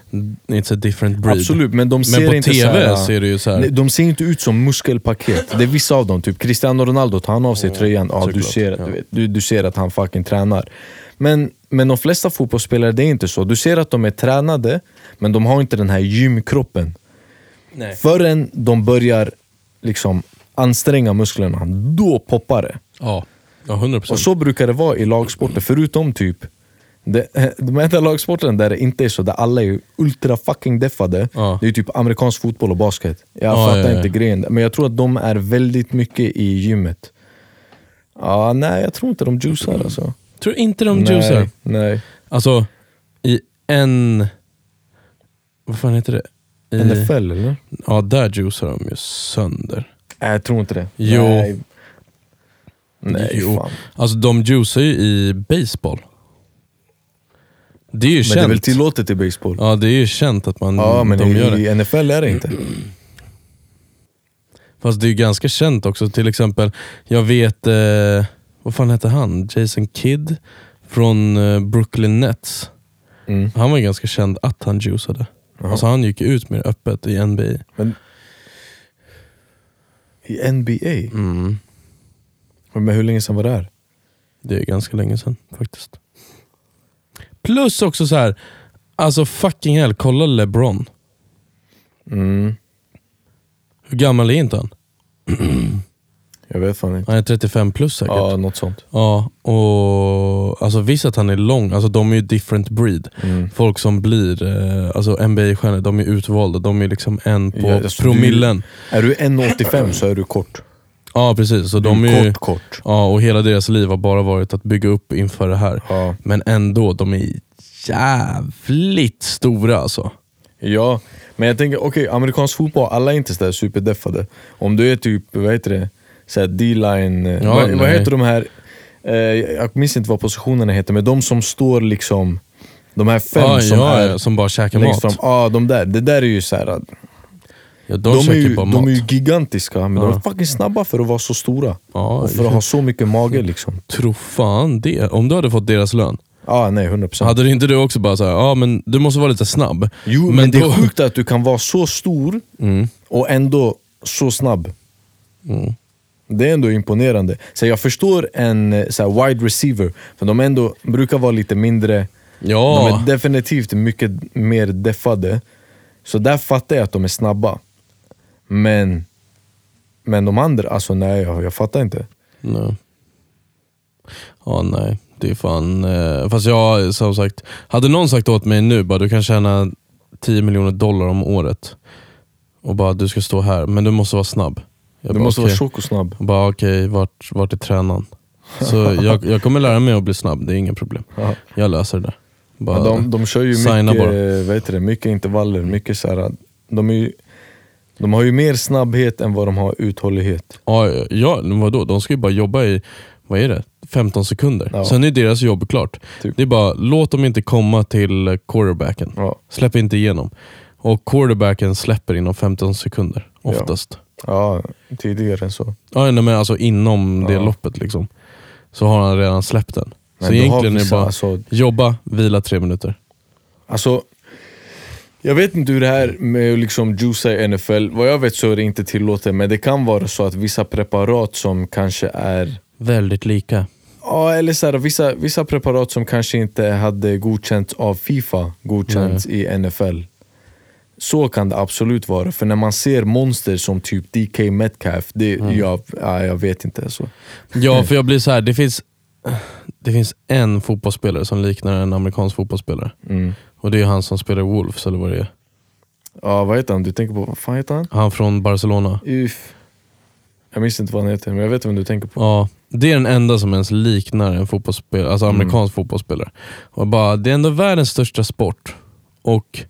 it's a different breed. absolut, men de ser Men på inte TV här, ser det ju så här. De ser inte ut som muskelpaket. Det är vissa av dem, typ Cristiano Ronaldo, tar han av sig tröjan, ja, du, ser, att- ja. du, du ser att han fucking tränar. Men, men de flesta fotbollsspelare, det är inte så. Du ser att de är tränade, men de har inte den här gymkroppen. Nej. Förrän de börjar liksom anstränga musklerna, då poppar det. Ja, ja 100%. Och så brukar det vara i lagsporter, förutom typ Det, *laughs* de enda lagsporterna där det inte är så, där alla är ultra fucking deffade, Ja. det är typ amerikansk fotboll och basket. Jag Ja, fattar ja, inte grejen, men jag tror att de är väldigt mycket i gymmet. Ja, nej, jag tror inte de juicar alltså. Tror inte de juicar? Nej, nej. Alltså, i en... Vad fan heter det? I, NFL eller? Ja, där juicar de ju sönder. Nej, jag tror inte det. Jo. Nej, nej Jo. fan. Alltså de juicar ju i baseball. Det är ju Men känt. det är väl tillåtet i baseball? Ja, det är ju känt att man, Ja, men de i, gör det. i NFL är det inte. Fast det är ju ganska känt också. Till exempel, jag vet, eh, vad fan hette han? Jason Kidd från eh, Brooklyn Nets. Mm. Han var ju ganska känd att han juicade. Alltså han gick ut mer öppet i NBA. Men, I NBA? Mm. Men hur länge sedan var det här? Det är ganska länge sedan faktiskt. Plus också så här, alltså fucking hell, kolla LeBron. Mm. Hur gammal är inte han? *clears throat* Jag vet fan inte. Han är 35 plus säkert. Ja, något sånt. Ja, och alltså visst att han är lång, alltså de är ju different breed. Mm. Folk som blir eh, alltså NBA-stjärnor, de är utvalda. De är liksom en på Ja, alltså, promillen. Är du 1,85 så är du kort. Ja precis, så Du de är är ju, kort, kort. ja, och hela deras liv har bara varit att bygga upp inför det här. Ja. Men ändå, de är jävligt stora alltså. ja, men jag tänker, okej, amerikansk fotboll, alla är inte sådär superdeffade. Om du är typ, vad heter det, D-line, eh, Ja, vad, vad heter de här, eh, jag minns inte vad positionerna heter, men de som står liksom, de här fem ja, som ja, är som bara käkar mat. fram. Ja, de där. Det där är ju såhär, Ja, de, de, är ju, de är ju gigantiska, men de Ja. är fucking snabba för att vara så stora. ja, och för att ha så mycket mage *laughs* liksom. Tro fan det. Om du hade fått deras lön, Ja, nej 100%. hade inte du också bara såhär, ja men du måste vara lite snabb. Jo, men, men det då- är sjukt att du kan vara så stor Mm. och ändå så snabb. Mm. Det är ändå imponerande. Så jag förstår en eh, så wide receiver, för de ändå brukar vara lite mindre, Ja, de är definitivt mycket mer deffade. Så där fattar jag att de är snabba. Men, men de andra, alltså nej jag, jag fattar inte. nej. Ja nej, det är fan... Eh, fast jag, som sagt, hade någon sagt åt mig nu bara du kan tjäna 10 miljoner dollar om året och bara du ska stå här, men du måste vara snabb. Jag Du bara, måste okej. vara tjock och snabb. Och Bara okej, vart, vart är tränaren? Så *laughs* jag, jag kommer lära mig att bli snabb, det är inga problem. Ja. Jag löser det. Bara, Ja, de, de kör ju mycket, det, mycket intervaller, mycket så här, de, är ju, de har ju mer snabbhet än vad de har uthållighet. Ja, ja vadå? De ska ju bara jobba i vad är det? 15 sekunder. Ja. Sen är deras jobb klart. Typ. Det är bara, låt dem inte komma till quarterbacken. Ja. Släpp inte igenom. Och quarterbacken släpper inom 15 sekunder, oftast. Ja, tidigare än så. Ja. nej, men alltså inom det Ja. loppet liksom. Så har han redan släppt den. Så du har egentligen är det vissa, bara Alltså, jobba, vila tre minuter. alltså, jag vet inte hur det här med att liksom juica i NFL, vad jag vet så är det inte tillåtet, men det kan vara så att vissa preparat som kanske är Väldigt lika. Ja, eller så här, vissa, vissa preparat som kanske inte hade godkänts av Fifa, godkänts i NFL. Så kan det absolut vara, för när man ser monster som typ DK Metcalf, det, jag, ja, jag vet inte. Så. Ja, för jag blir så här. det finns, det finns en fotbollsspelare som liknar en amerikansk fotbollsspelare. Mm. Och det är han som spelar Wolves, eller vad det är. Ja, vad heter han? Du tänker på, vad fan heter han? Han från Barcelona. Uff. Jag minns inte vad han heter, men jag vet vem du tänker på. Ja, det är den enda som ens liknar en fotbollsspelare, alltså Mm. amerikansk fotbollsspelare. Och bara, det är ändå världens största sport. Och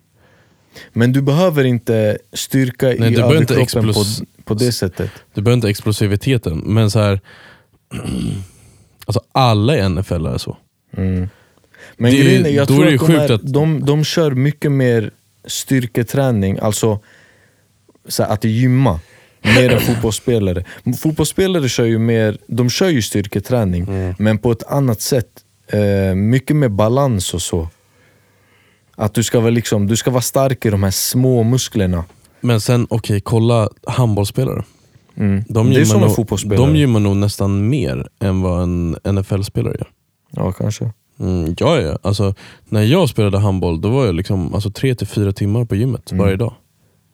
Men du behöver inte styrka Nej, i du behöver inte överkroppen på, på det sättet. du behöver inte explosiviteten, men så här. *clears throat* Alltså alla i NFL är så. Mm. Men Det är grejen är, jag är tror ju att de, är, att- de, de kör mycket mer styrketräning, alltså så här, att gymma, mer än *clears throat* fotbollsspelare. Fotbollsspelare kör ju mer, de kör ju styrketräning, Mm. men på ett annat sätt. Eh, mycket med balans och så. Att du ska, vara liksom, du ska vara stark i de här små musklerna. Men sen, okej, kolla handbollsspelare. Mm. De det är som en nog- fotbollsspelare. De gymmar nog nästan mer än vad en NFL-spelare gör. Ja, kanske. Mm, ja, ja. Alltså, när jag spelade handboll, då var jag liksom, alltså, tre till fyra timmar på gymmet Mm. varje dag.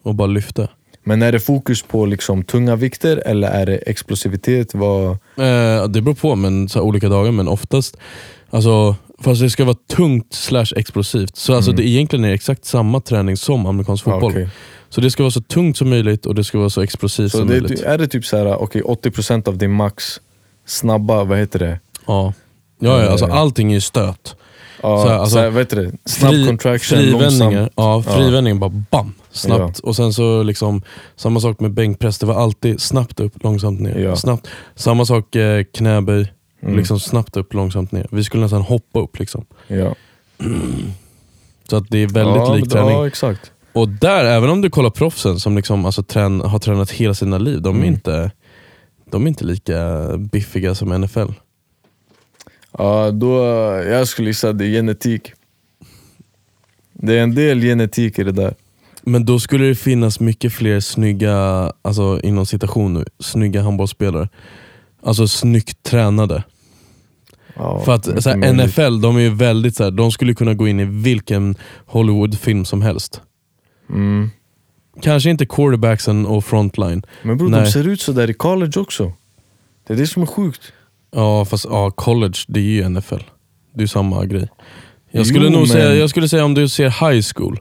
Och bara lyfte. Men är det fokus på liksom tunga vikter eller är det explosivitet? Vad... Eh, det beror på, men så olika dagar. Men oftast, alltså, fast det ska vara tungt slash explosivt. Så alltså, det egentligen är exakt samma träning som amerikansk Ja, fotboll. okej. Så det ska vara så tungt som möjligt och det ska vara så explosivt Så som det, är möjligt. ty- är det typ så här, okej 80% av din max snabba, vad heter det? Ja. Ja, ja, alltså, Eh. allting är ju stöt. Ja, Så här, alltså, så här, vad heter det? Snabb contraction, frivändningar, långsamt. ja, Ja. frivändningar bara bam, snabbt. Och sen så liksom, samma sak med bänkpress, det var alltid snabbt upp, långsamt ner. Ja. Snabbt. Samma sak eh, knäböj, Mm. liksom snabbt upp, långsamt ner. Vi skulle nästan hoppa upp. liksom. Ja. Så att det är väldigt ja, lik träning. Ja, exakt. Och där, även om du kollar proffsen som liksom, alltså, trän, har tränat hela sina liv, de är, Mm. inte, de är inte lika biffiga som NFL. Ja, då, jag skulle gissa att det är genetik. Det är en del genetik i det där. Men då skulle det finnas mycket fler snygga, alltså inom citation nu, snygga handbollsspelare. Alltså snyggt tränade. Ja, För att så här. NFL, de är ju väldigt så här, de skulle kunna gå in i vilken Hollywoodfilm som helst. Mm. Kanske inte quarterbacksen och frontline. Men bror, de ser ut så där i college också. Det är det som är sjukt. Ja fast ja, college, det är ju NFL. Det är ju samma grej. Jag Jo, skulle nog men- säga, jag skulle säga om du ser high school.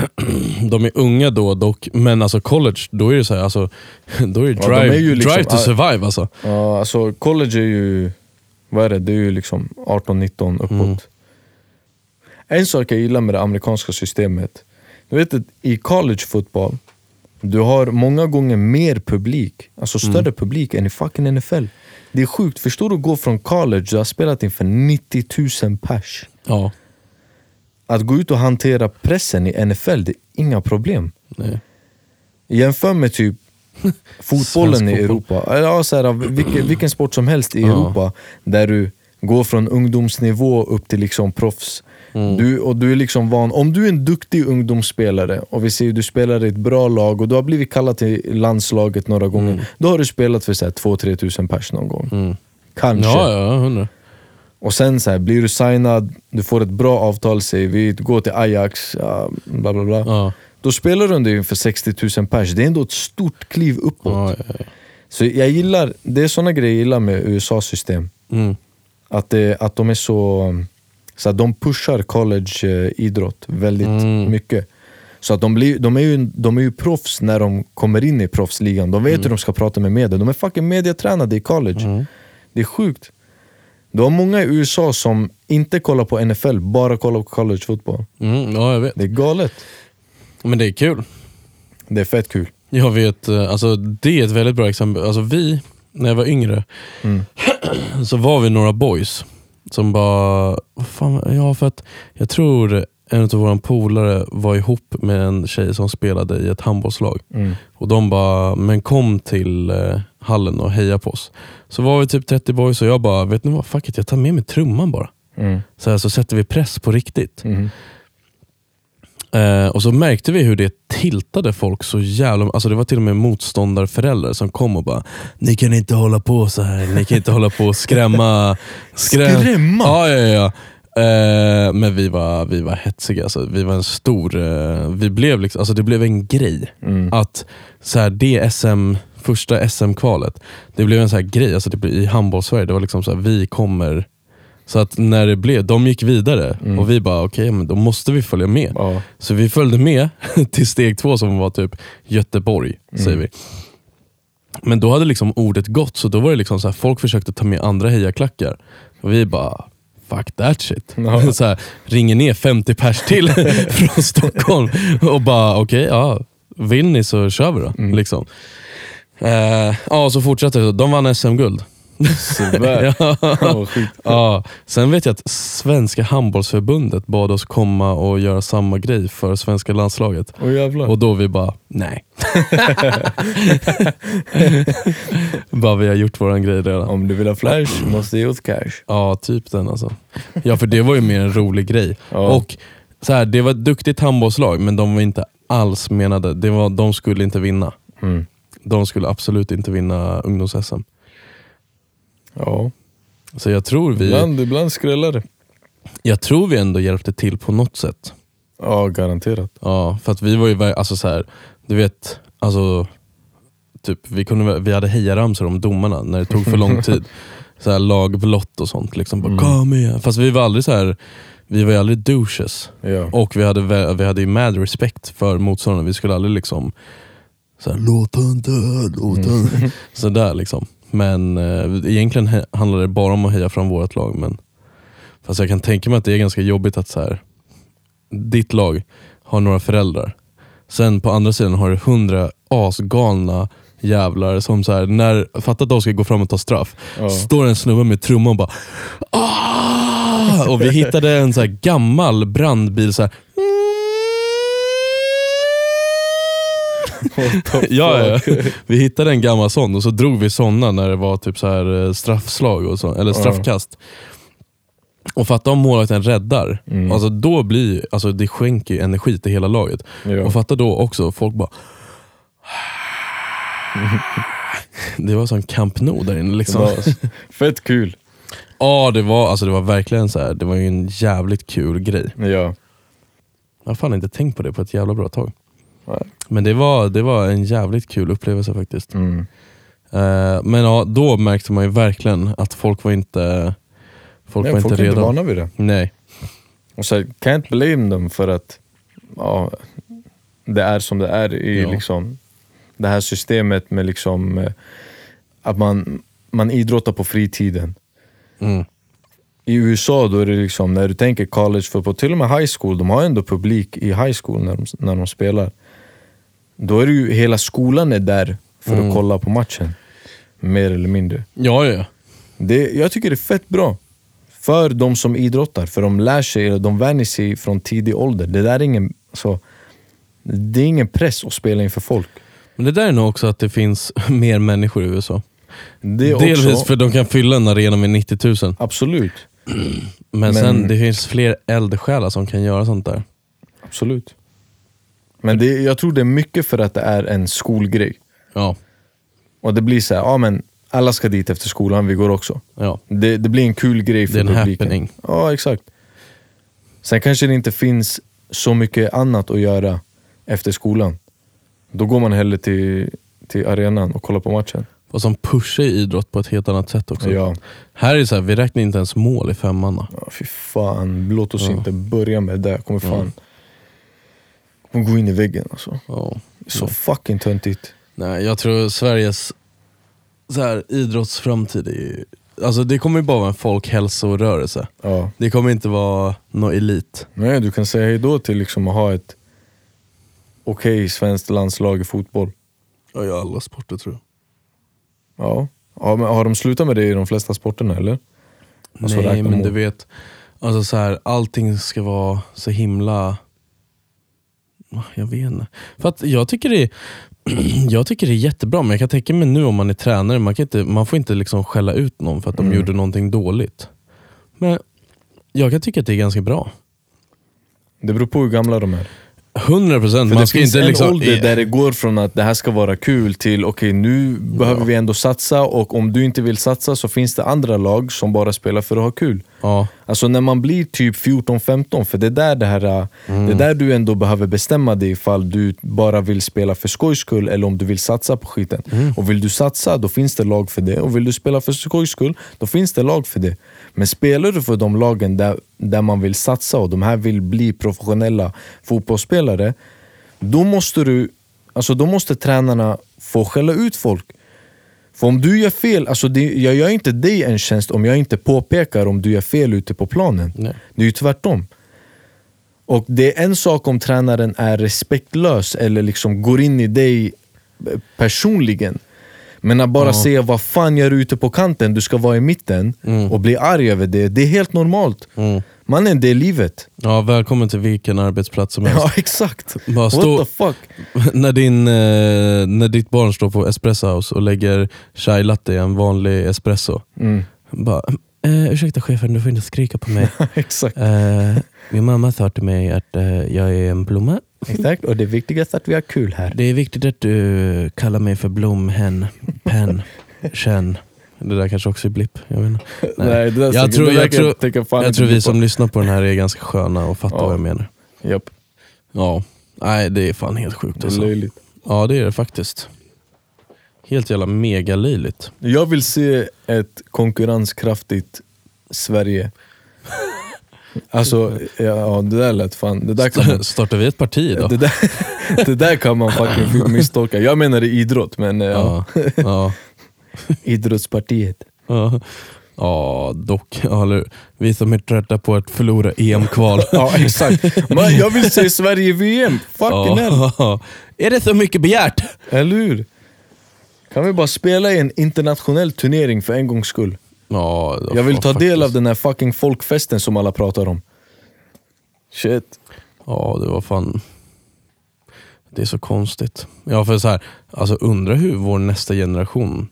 *clears throat* De är unga då dock, men alltså college, då är det så här, alltså, *laughs* då är det Ja, de drive, är ju liksom- drive to survive alltså. Ja, alltså college är ju, vad är det? Det är ju liksom 18-19 uppåt. Mm. En sak jag gillar med det amerikanska systemet, du vet att i college fotboll, du har många gånger mer publik, alltså större Mm. publik än i fucking NFL. Det är sjukt, förstår du att gå från college, du har spelat inför 90 000 pers. Ja, Att gå ut och hantera pressen i NFL, det är inga problem. nej. Jämför med typ *laughs* fotbollen i. Europa, Eller ja, så här, vilken, vilken sport som helst i. Europa där du går från ungdomsnivå upp till liksom proffs. Mm. Du, och du är liksom van, om du är en duktig ungdomsspelare och vi ser att du spelar i ett bra lag och du har blivit kallad till landslaget några gånger, då har du spelat för 2-3 tusen pers någon gång. Mm. Kanske. Ja, ja, hundra. Och sen så här, blir du signad, du får ett bra avtal, säger vi, du går till Ajax, ja, bla bla bla. Ja. Då spelar du under inför 60 000 pers, det är ändå ett stort kliv uppåt. Ja. Så jag gillar, det är såna grejer jag gillar med USAs-system. Mm. Att, det, att de är så, så att de pushar college-idrott väldigt Mm. mycket. Så att de, blir, de, är ju, de är ju proffs när de kommer in i proffsligan. De vet hur de ska prata med media. De är fucking mediatränade i college. Mm. Det är sjukt. Det var många i USA som inte kollar på NFL, bara kollar på collegefotboll. Mm, ja, jag vet. Det är galet. Men det är kul. Det är fett kul. Jag vet, eh, alltså, det är ett väldigt bra exempel. Alltså, vi, när jag var yngre, Mm. *clears throat* så var vi några boys som bara, fan, ja för att jag tror en av våra polare var ihop med en tjej som spelade i ett handbollslag. Mm. Och de bara, men kom till eh, hallen och heja på oss. Så var vi typ 30 boys och jag bara, vet ni vad, fuck it, jag tar med mig trumman bara. Mm. Så, här, så sätter vi press på riktigt. Mm. Eh, och så märkte vi hur det tiltade folk så jävla alltså Det var till och med motståndarföräldrar som kom och bara Ni kan inte hålla på så här, ni kan inte hålla på och skrämma. *laughs* Skrämma? Ja, ja, ja. Eh, men vi var, vi var hetsiga, alltså. vi var en stor, eh, vi blev liksom, alltså det blev en grej. Mm. Att så här, det SM, första SM-kvalet, det blev en så här grej alltså det blev, i handbollssverige. Det var liksom så här, vi kommer så att när det blev, de gick vidare Mm. och vi bara okej, men då måste vi följa med. Ja. Så vi följde med *laughs* till steg två som var typ Göteborg, Mm. säger vi. Men då hade liksom ordet gått, så då var det liksom så här, folk försökte ta med andra hejaklackar. Och vi bara, fuck that shit. Ja. *laughs* Så här, ringer ner 50 pers till *laughs* från Stockholm och bara, okej, ja, vill ni så kör vi då. Mm. Liksom. Eh, ja, så fortsatte det. De vann SM-guld. Sådär. *laughs* ja. Skit. Ja, sen vet jag att Svenska handbollsförbundet bad oss komma och göra samma grej för svenska landslaget. Jävlar. Och då vi bara, nej. *laughs* bara vi har gjort våran grej redan. Om du vill ha flash, måste ge oss cash. Ja, typ den alltså. Ja, för det var ju mer en rolig grej. Ja. Och så här, Det var ett duktigt handbollslag, men de var inte alls menade, det var, de skulle inte vinna. Mm. De skulle absolut inte vinna ungdoms-SM. Ja. Så jag tror, vi, Ibland, ibland skrällar det. jag tror vi ändå hjälpte till på något sätt. Ja, garanterat. Ja, för att vi var ju, alltså så här, du vet, alltså typ, vi, kunde, vi hade hejaramsor om domarna när det tog för lång *laughs* tid. Så här lagblott och sånt. Liksom, bara, Kom igen. Fast vi var aldrig så här, vi var ju aldrig douches. Ja. Och vi hade, vi hade ju mad respekt för motståndarna. Vi skulle aldrig liksom så här, låt han dö, låt han *laughs* Sådär liksom. Men eh, egentligen handlar det bara om att heja fram vårt lag. Men, fast jag kan tänka mig att det är ganska jobbigt att så här, ditt lag har några föräldrar. Sen på andra sidan har du hundra asgalna jävlar som så här, när, fatta att de ska gå fram och ta straff. Ja. Står en snubbe med trumman och bara ah! Och vi hittade en så här gammal brandbil så här. Ja, ja. Vi hittade en gammal sån och så drog vi såna när det var typ så här eh, straffslag, och så, eller straffkast. Och fatta om målvakten räddar, Mm. alltså då blir, alltså det skänker energi till hela laget. Ja. Och fatta då också, folk bara Det var som Camp Nou där inne liksom. fett kul. Ja det var, alltså, det var verkligen så här. det var ju en jävligt kul grej. Ja. Jag har fan inte tänkt på det på ett jävla bra tag. Nej. Men det var, det var en jävligt kul upplevelse faktiskt. Mm. Eh, men ja, då märkte man ju verkligen att folk var inte Folk Nej, var folk inte är inte redo. vana vid det. Nej. Och så can't blame them för att ja, det är som det är i Ja. liksom, det här systemet med liksom, eh, att man, man idrottar på fritiden. Mm. I USA då är det liksom, när du tänker college fotboll, till och med high school, de har ändå publik i high school när de, när de spelar. Då är det ju, hela skolan är där för Mm. att kolla på matchen. Mer eller mindre. Ja, ja. Det, jag tycker det är fett bra. För de som idrottar, för de lär sig, eller de vänjer sig från tidig ålder. Det där är ingen, så, det är ingen press att spela inför folk. Men det där är nog också att det finns *laughs* mer människor i USA. Det är Delvis också, för de kan fylla en arena med 90 000. Absolut. Men, *clears throat* Men- sen det finns fler eldsjälar som kan göra sånt där. absolut. Men det, jag tror det är mycket för att det är en skolgrej. Ja. Och det blir så här, ja men alla ska dit efter skolan, vi går också. ja. Det, det blir en kul grej för Det är en publiken. happening. Ja, exakt. Sen kanske det inte finns så mycket annat att göra efter skolan. Då går man hellre till, till arenan och kollar på matchen. Och som pushar idrott på ett helt annat sätt också. Ja. Här är det så här, vi räknar inte ens mål i femman. ja, fy fan. Låt oss Ja. inte börja med det. Kommer fan kommer gå in i väggen alltså. Ja. Så fucking töntigt. Nej, jag tror Sveriges så här, idrottsframtid är ju, alltså det kommer ju bara vara en folkhälsorörelse. Ja. Det kommer inte vara någon elit. Nej, du kan säga hejdå till liksom att ha ett okej svenskt landslag i fotboll. Ja, i alla sporter tror jag. Ja. ja men har de slutat med det i de flesta sporterna eller? Alltså, Nej men du vet, alltså så här, allting ska vara så himla... Ah, Jag vet inte. För att jag tycker det är, *clears throat* jag tycker det är jättebra, men jag kan tänka mig nu om man är tränare, man, kan inte, man får inte liksom skälla ut någon för att de Mm. gjorde någonting dåligt. Men jag kan tycka att det är ganska bra. Det beror på hur gamla de är. 100 procent. Det finns en liksom... ålder där det går från att det här ska vara kul till okej nu behöver vi ändå satsa och om du inte vill satsa så finns det andra lag som bara spelar för att ha kul. Ja, Alltså när man blir typ 14-15, för det är där det här äh, Mm. Det är där du ändå behöver bestämma dig ifall du bara vill spela för skojs skull eller om du vill satsa på skiten. Mm. Och vill du satsa, då finns det lag för det. Och vill du spela för skojs skull, då finns det lag för det. Men spelar du för de lagen där, där man vill satsa och de här vill bli professionella fotbollsspelare, då måste du Alltså då måste tränarna få skälla ut folk. För om du gör fel, alltså det, jag gör inte dig en tjänst om jag inte påpekar om du gör fel ute på planen. Nej. Det är ju tvärtom. Och det är en sak om tränaren är respektlös eller liksom går in i dig personligen. Men att bara säga vad fan gör du ute på kanten, du ska vara i mitten och bli arg över det, det är helt normalt. Mm. Mannen, det är livet. ja, välkommen till vilken arbetsplats som helst. Ja exakt. Bara What stå- the fuck? *laughs* när, din, eh, när ditt barn står på espresso house och lägger chai latte i en vanlig espresso. Mm. Bara, eh, ursäkta chefen, du får inte skrika på mig. *laughs* exakt. Eh, min mamma sa till mig att eh, jag är en blomma. Exakt. Och det viktigaste är att vi har kul här. Det är viktigt att du kallar mig för blomhen, pen, känn. Det där kanske också är blipp. Jag, vet inte. *laughs* Nej, det där jag tror, jag tror, jag tror vi som lyssnar på den här är ganska sköna och fattar Ja. vad jag menar. Japp, Ja, nej det är fan helt sjukt det är alltså. löjligt. Ja det är det faktiskt. Helt jävla megalöjligt. Jag vill se ett konkurrenskraftigt Sverige. *laughs* Alltså, ja det där lät fan... Det där kan man, Startar vi ett parti då? det där, *laughs* det där kan man fucking misstolka. Jag menar i idrott, men ja. Ja, ja, *laughs* idrottspartiet. ja. ja dock. Eller, vi som är trötta på att förlora EM-kval. *laughs* Ja exakt. Men jag vill se Sverige i VM. Fucking hell. Ja. Är det så mycket begärt? Eller hur? Kan vi bara spela i en internationell turnering för en gångs skull? Ja, Jag vill ta del av faktiskt- den här fucking folkfesten som alla pratar om. Shit. Ja, det var fan... Det är så konstigt. Ja, för så här, alltså undra hur vår nästa generation,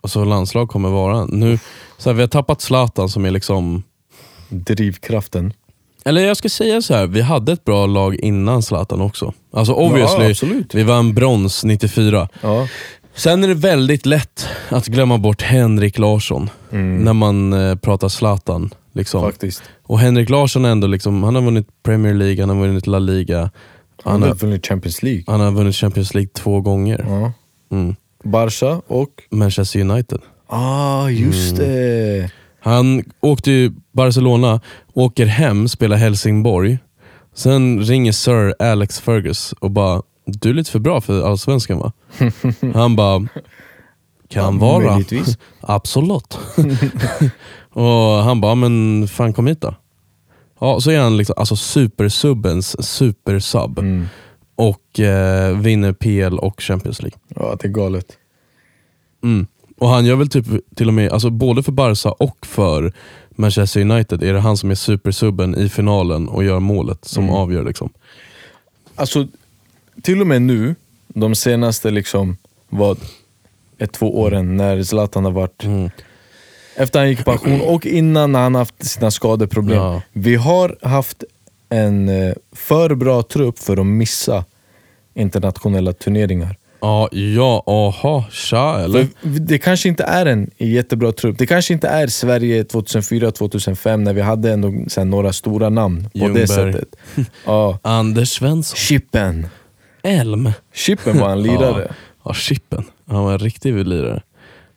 alltså landslag kommer vara. Nu, så här, vi har tappat Zlatan som är liksom... Drivkraften. Eller jag ska säga så här, vi hade ett bra lag innan Zlatan också. Alltså obviously, Ja, vi vann brons 94. Ja. Sen är det väldigt lätt att glömma bort Henrik Larsson när man eh, pratar Zlatan. Liksom. Faktiskt. Och Henrik Larsson ändå liksom, han har vunnit Premier League, han har vunnit La Liga. Han Han har vunnit Champions League. han har vunnit Champions League två gånger. Ja. Mm. Barca och... Manchester United. Ah, just det. Han åkte ju Barcelona, åker hem, spelar Helsingborg. Sen ringer Sir Alex Fergus och bara, du är lite för bra för allsvenskan va? *laughs* Han bara, kan vara. Möjligtvis. *laughs* Absolut. *laughs* och han bara, men fan kom hit då. Ja, så är han liksom, alltså supersubbens supersub. Mm. Och eh, vinner PL och Champions League. Ja, det är galet. Mm. Och han gör väl typ till och med, alltså både för Barca och för Manchester United är det han som är supersubben i finalen och gör målet som Mm. avgör. liksom. Alltså, till och med nu, de senaste liksom, vad, ett, två åren när Zlatan har varit Mm. efter han gick i pension och innan han haft sina skadeproblem. Ja. Vi har haft en eh, för bra trupp för att missa internationella turneringar. Ja, ja, aha, tja eller? Det kanske inte är en jättebra trupp. Det kanske inte är Sverige 2004-2005 när vi hade ändå några stora namn på Ljungberg. det sättet. *laughs* Ja. Anders Svensson. Chippen. Elm. Chippen var en *laughs* lirare. Ja, ja, Chippen. Han var en riktig lirare.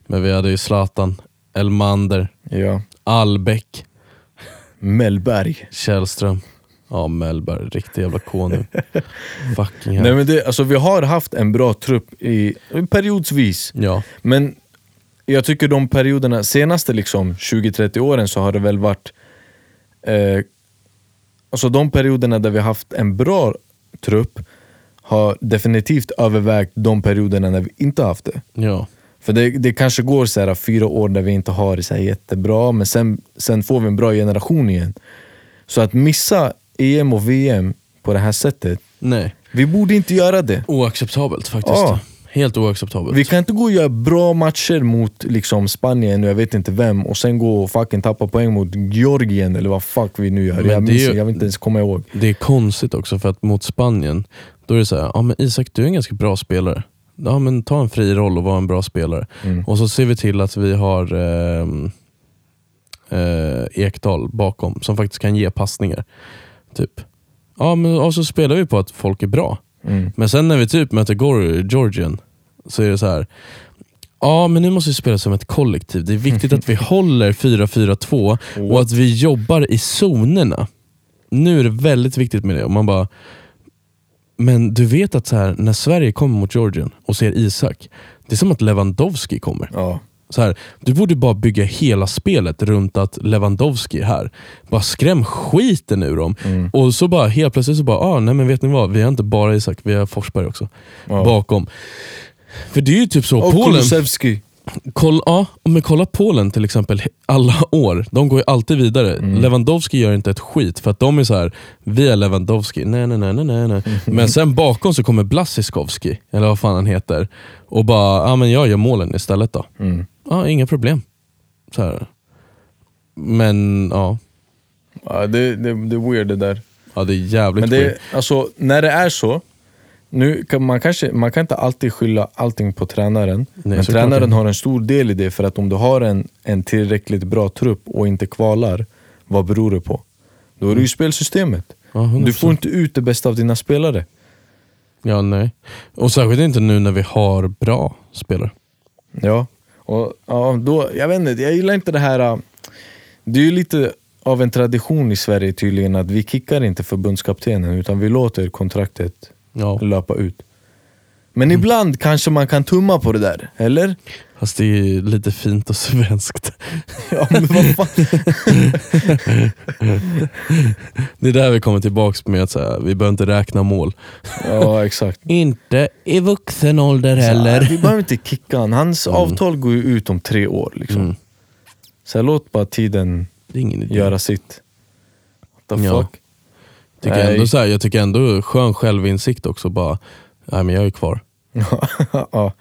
Men vi hade ju Zlatan, Elmander, Ja. Albeck, Mellberg. Källström. Ja, Mellberg. Riktig jävla konung. *laughs* Fucking hell. Nej, men det, alltså, vi har haft en bra trupp i, periodsvis. Ja. Men jag tycker de perioderna, senaste liksom 20-30 åren så har det väl varit eh, Alltså de perioderna där vi haft en bra trupp har definitivt övervägt de perioderna när vi inte haft det. ja. För det, det kanske går så här fyra år där vi inte har det så jättebra, men sen, sen får vi en bra generation igen. Så att missa EM och VM på det här sättet, Nej. vi borde inte göra det. Oacceptabelt faktiskt. Ja. Helt oacceptabelt. Vi kan inte gå och göra bra matcher mot liksom Spanien och jag vet inte vem och sen gå och fucking tappa poäng mot Georgien eller vad fuck vi nu gör. Men Jag, det är minns, ju- jag vill inte ens komma ihåg. Det är konstigt också för att mot Spanien, då är det så här, ja men Isak du är en ganska bra spelare. Ja men ta en fri roll och var en bra spelare. Mm. Och så ser vi till att vi har ehm, eh, Ekdal bakom som faktiskt kan ge passningar. Typ. Ja men och så spelar vi på att folk är bra. Mm. Men sen när vi typ möter Georgien så är det så här. Ja men nu måste vi spela som ett kollektiv. Det är viktigt att vi *laughs* håller 4-4-2 och att vi jobbar i zonerna. Nu är det väldigt viktigt med det. Och man bara, men du vet att så här, när Sverige kommer mot Georgien och ser Isak, det är som att Lewandowski kommer. Ja. Så här, du borde bara bygga hela spelet runt att Lewandowski är här. Bara skräm skiten ur dem. Mm. Och så bara helt plötsligt så bara, ah, nej men vet ni vad? Vi har inte bara Isak, vi har Forsberg också. Ja. Bakom. För det är ju typ så, Och Polen, Kulusevski. koll, ja, men kolla Polen till exempel, alla år. De går ju alltid vidare. Mm. Lewandowski gör inte ett skit för att de är så här, vi är Lewandowski, nej nej nej nej nej. nej. *laughs* Men sen bakom så kommer Blasiskovski, eller vad fan han heter. Och bara, ja men jag gör målen istället då. Mm. Ja, inga problem. Så här. Men ja, Ja, det, det, det är weird det där. ja, det är jävligt Men det, weird. alltså, när det är så, nu kan man, kanske, man kan inte alltid skylla allting på tränaren. men såklart tränaren har en stor del i det, för att om du har en, en tillräckligt bra trupp och inte kvalar, vad beror det på? Då är det ju spelsystemet. Ja, 100%. Du får inte ut det bästa av dina spelare. Ja, nej. Och särskilt inte nu när vi har bra spelare. Ja, och ja, då, jag vet inte, jag gillar inte det här... äh, Det är ju lite av en tradition i Sverige tydligen att vi kickar inte förbundskaptenen utan vi låter kontraktet Ja. löpa ut. Men ibland kanske man kan tumma på det där, eller? Fast det är lite fint och svenskt. *laughs* Ja men vad fan. *laughs* Det är där vi kommer tillbaks med att så här, vi behöver inte räkna mål. Ja exakt. *laughs* Inte i vuxen ålder Så här, vi behöver inte kicka han. hans avtal går ju ut om tre år. Liksom. Mm. Så här, låt bara tiden göra sitt. What the Ja. fuck? Tycker ändå så här, jag tycker ändå skön självinsikt också. Bara, nej men jag är kvar. *laughs* ja.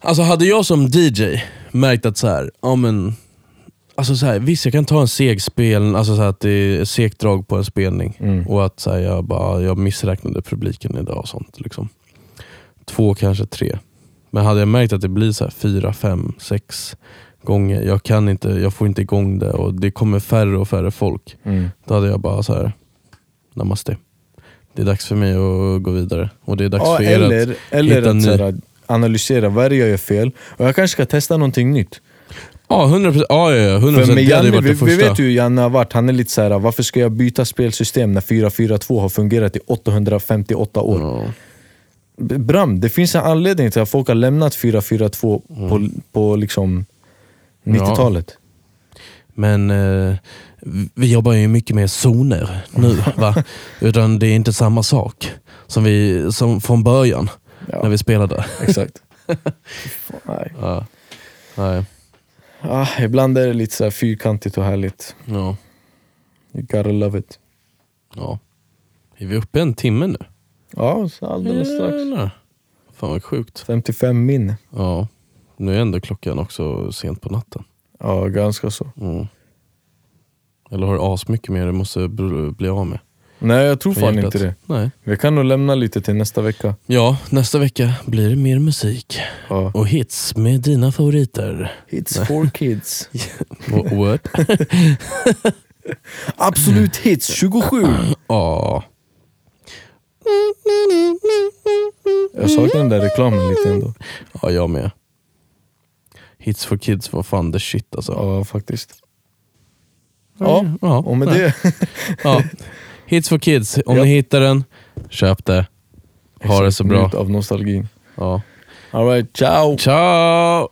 Alltså hade jag som DJ märkt att så här, ja men Alltså så här, visst jag kan ta en seg spel, alltså så här, att det är segt drag på en spelning Mm. och att så här, jag, bara, jag missräknade publiken idag och sånt. Liksom. Två, kanske tre. Men hade jag märkt att det blir så här fyra, fem, sex gånger, jag kan inte, jag får inte igång det och det kommer färre och färre folk. Mm. Då hade jag bara så här, namaste. Det är dags för mig att gå vidare. Och det är dags Ja, för er eller att eller hitta att ny- här, analysera, vad är det jag gör fel? Och jag kanske ska testa någonting nytt. Ja, 100%, ja, ja, ja, 100% För med det hade varit vi, det vi första. vet ju hur Janne har varit, han är lite så här: varför ska jag byta spelsystem när 4-4-2 har fungerat i 858 år? Ja. Bram, det finns en anledning till att folk har lämnat 4-4-2 Mm. på, på liksom 90-talet. Men eh, vi jobbar ju mycket med zoner nu, va? *laughs* Utan det är inte samma sak som, vi, som från början Ja. när vi spelade. Exakt. Nej. *laughs* Ja. Nej. Ah, ibland är det lite så fyrkantigt och härligt. Ja. You gotta love it. ja. Är vi uppe en timme nu? Ja, alldeles strax. Jävlar. Fan vad sjukt. 55 min. Ja. Nu är ändå klockan också sent på natten. Ja, ganska så. Mm. Eller har du asmycket mer du måste bli av med? Nej, jag tror fan hjärtat? inte det. Nej. Vi kan nog lämna lite till nästa vecka. Ja, nästa vecka blir det mer musik. Ja. Och hits med dina favoriter. Hits for kids. *laughs* Wh- What? *laughs* Absolut hits 27! Ja. Jag saknar den där reklamen lite ändå. ja, jag med. Hits for kids var fan the shit alltså. Ja, faktiskt. Ja, ja och med nej. det... *laughs* Ja. Hits for kids, om Ja. ni hittar den, köp det. Ha det så bra. Av nostalgin. Ja. Alright, ciao! Ciao!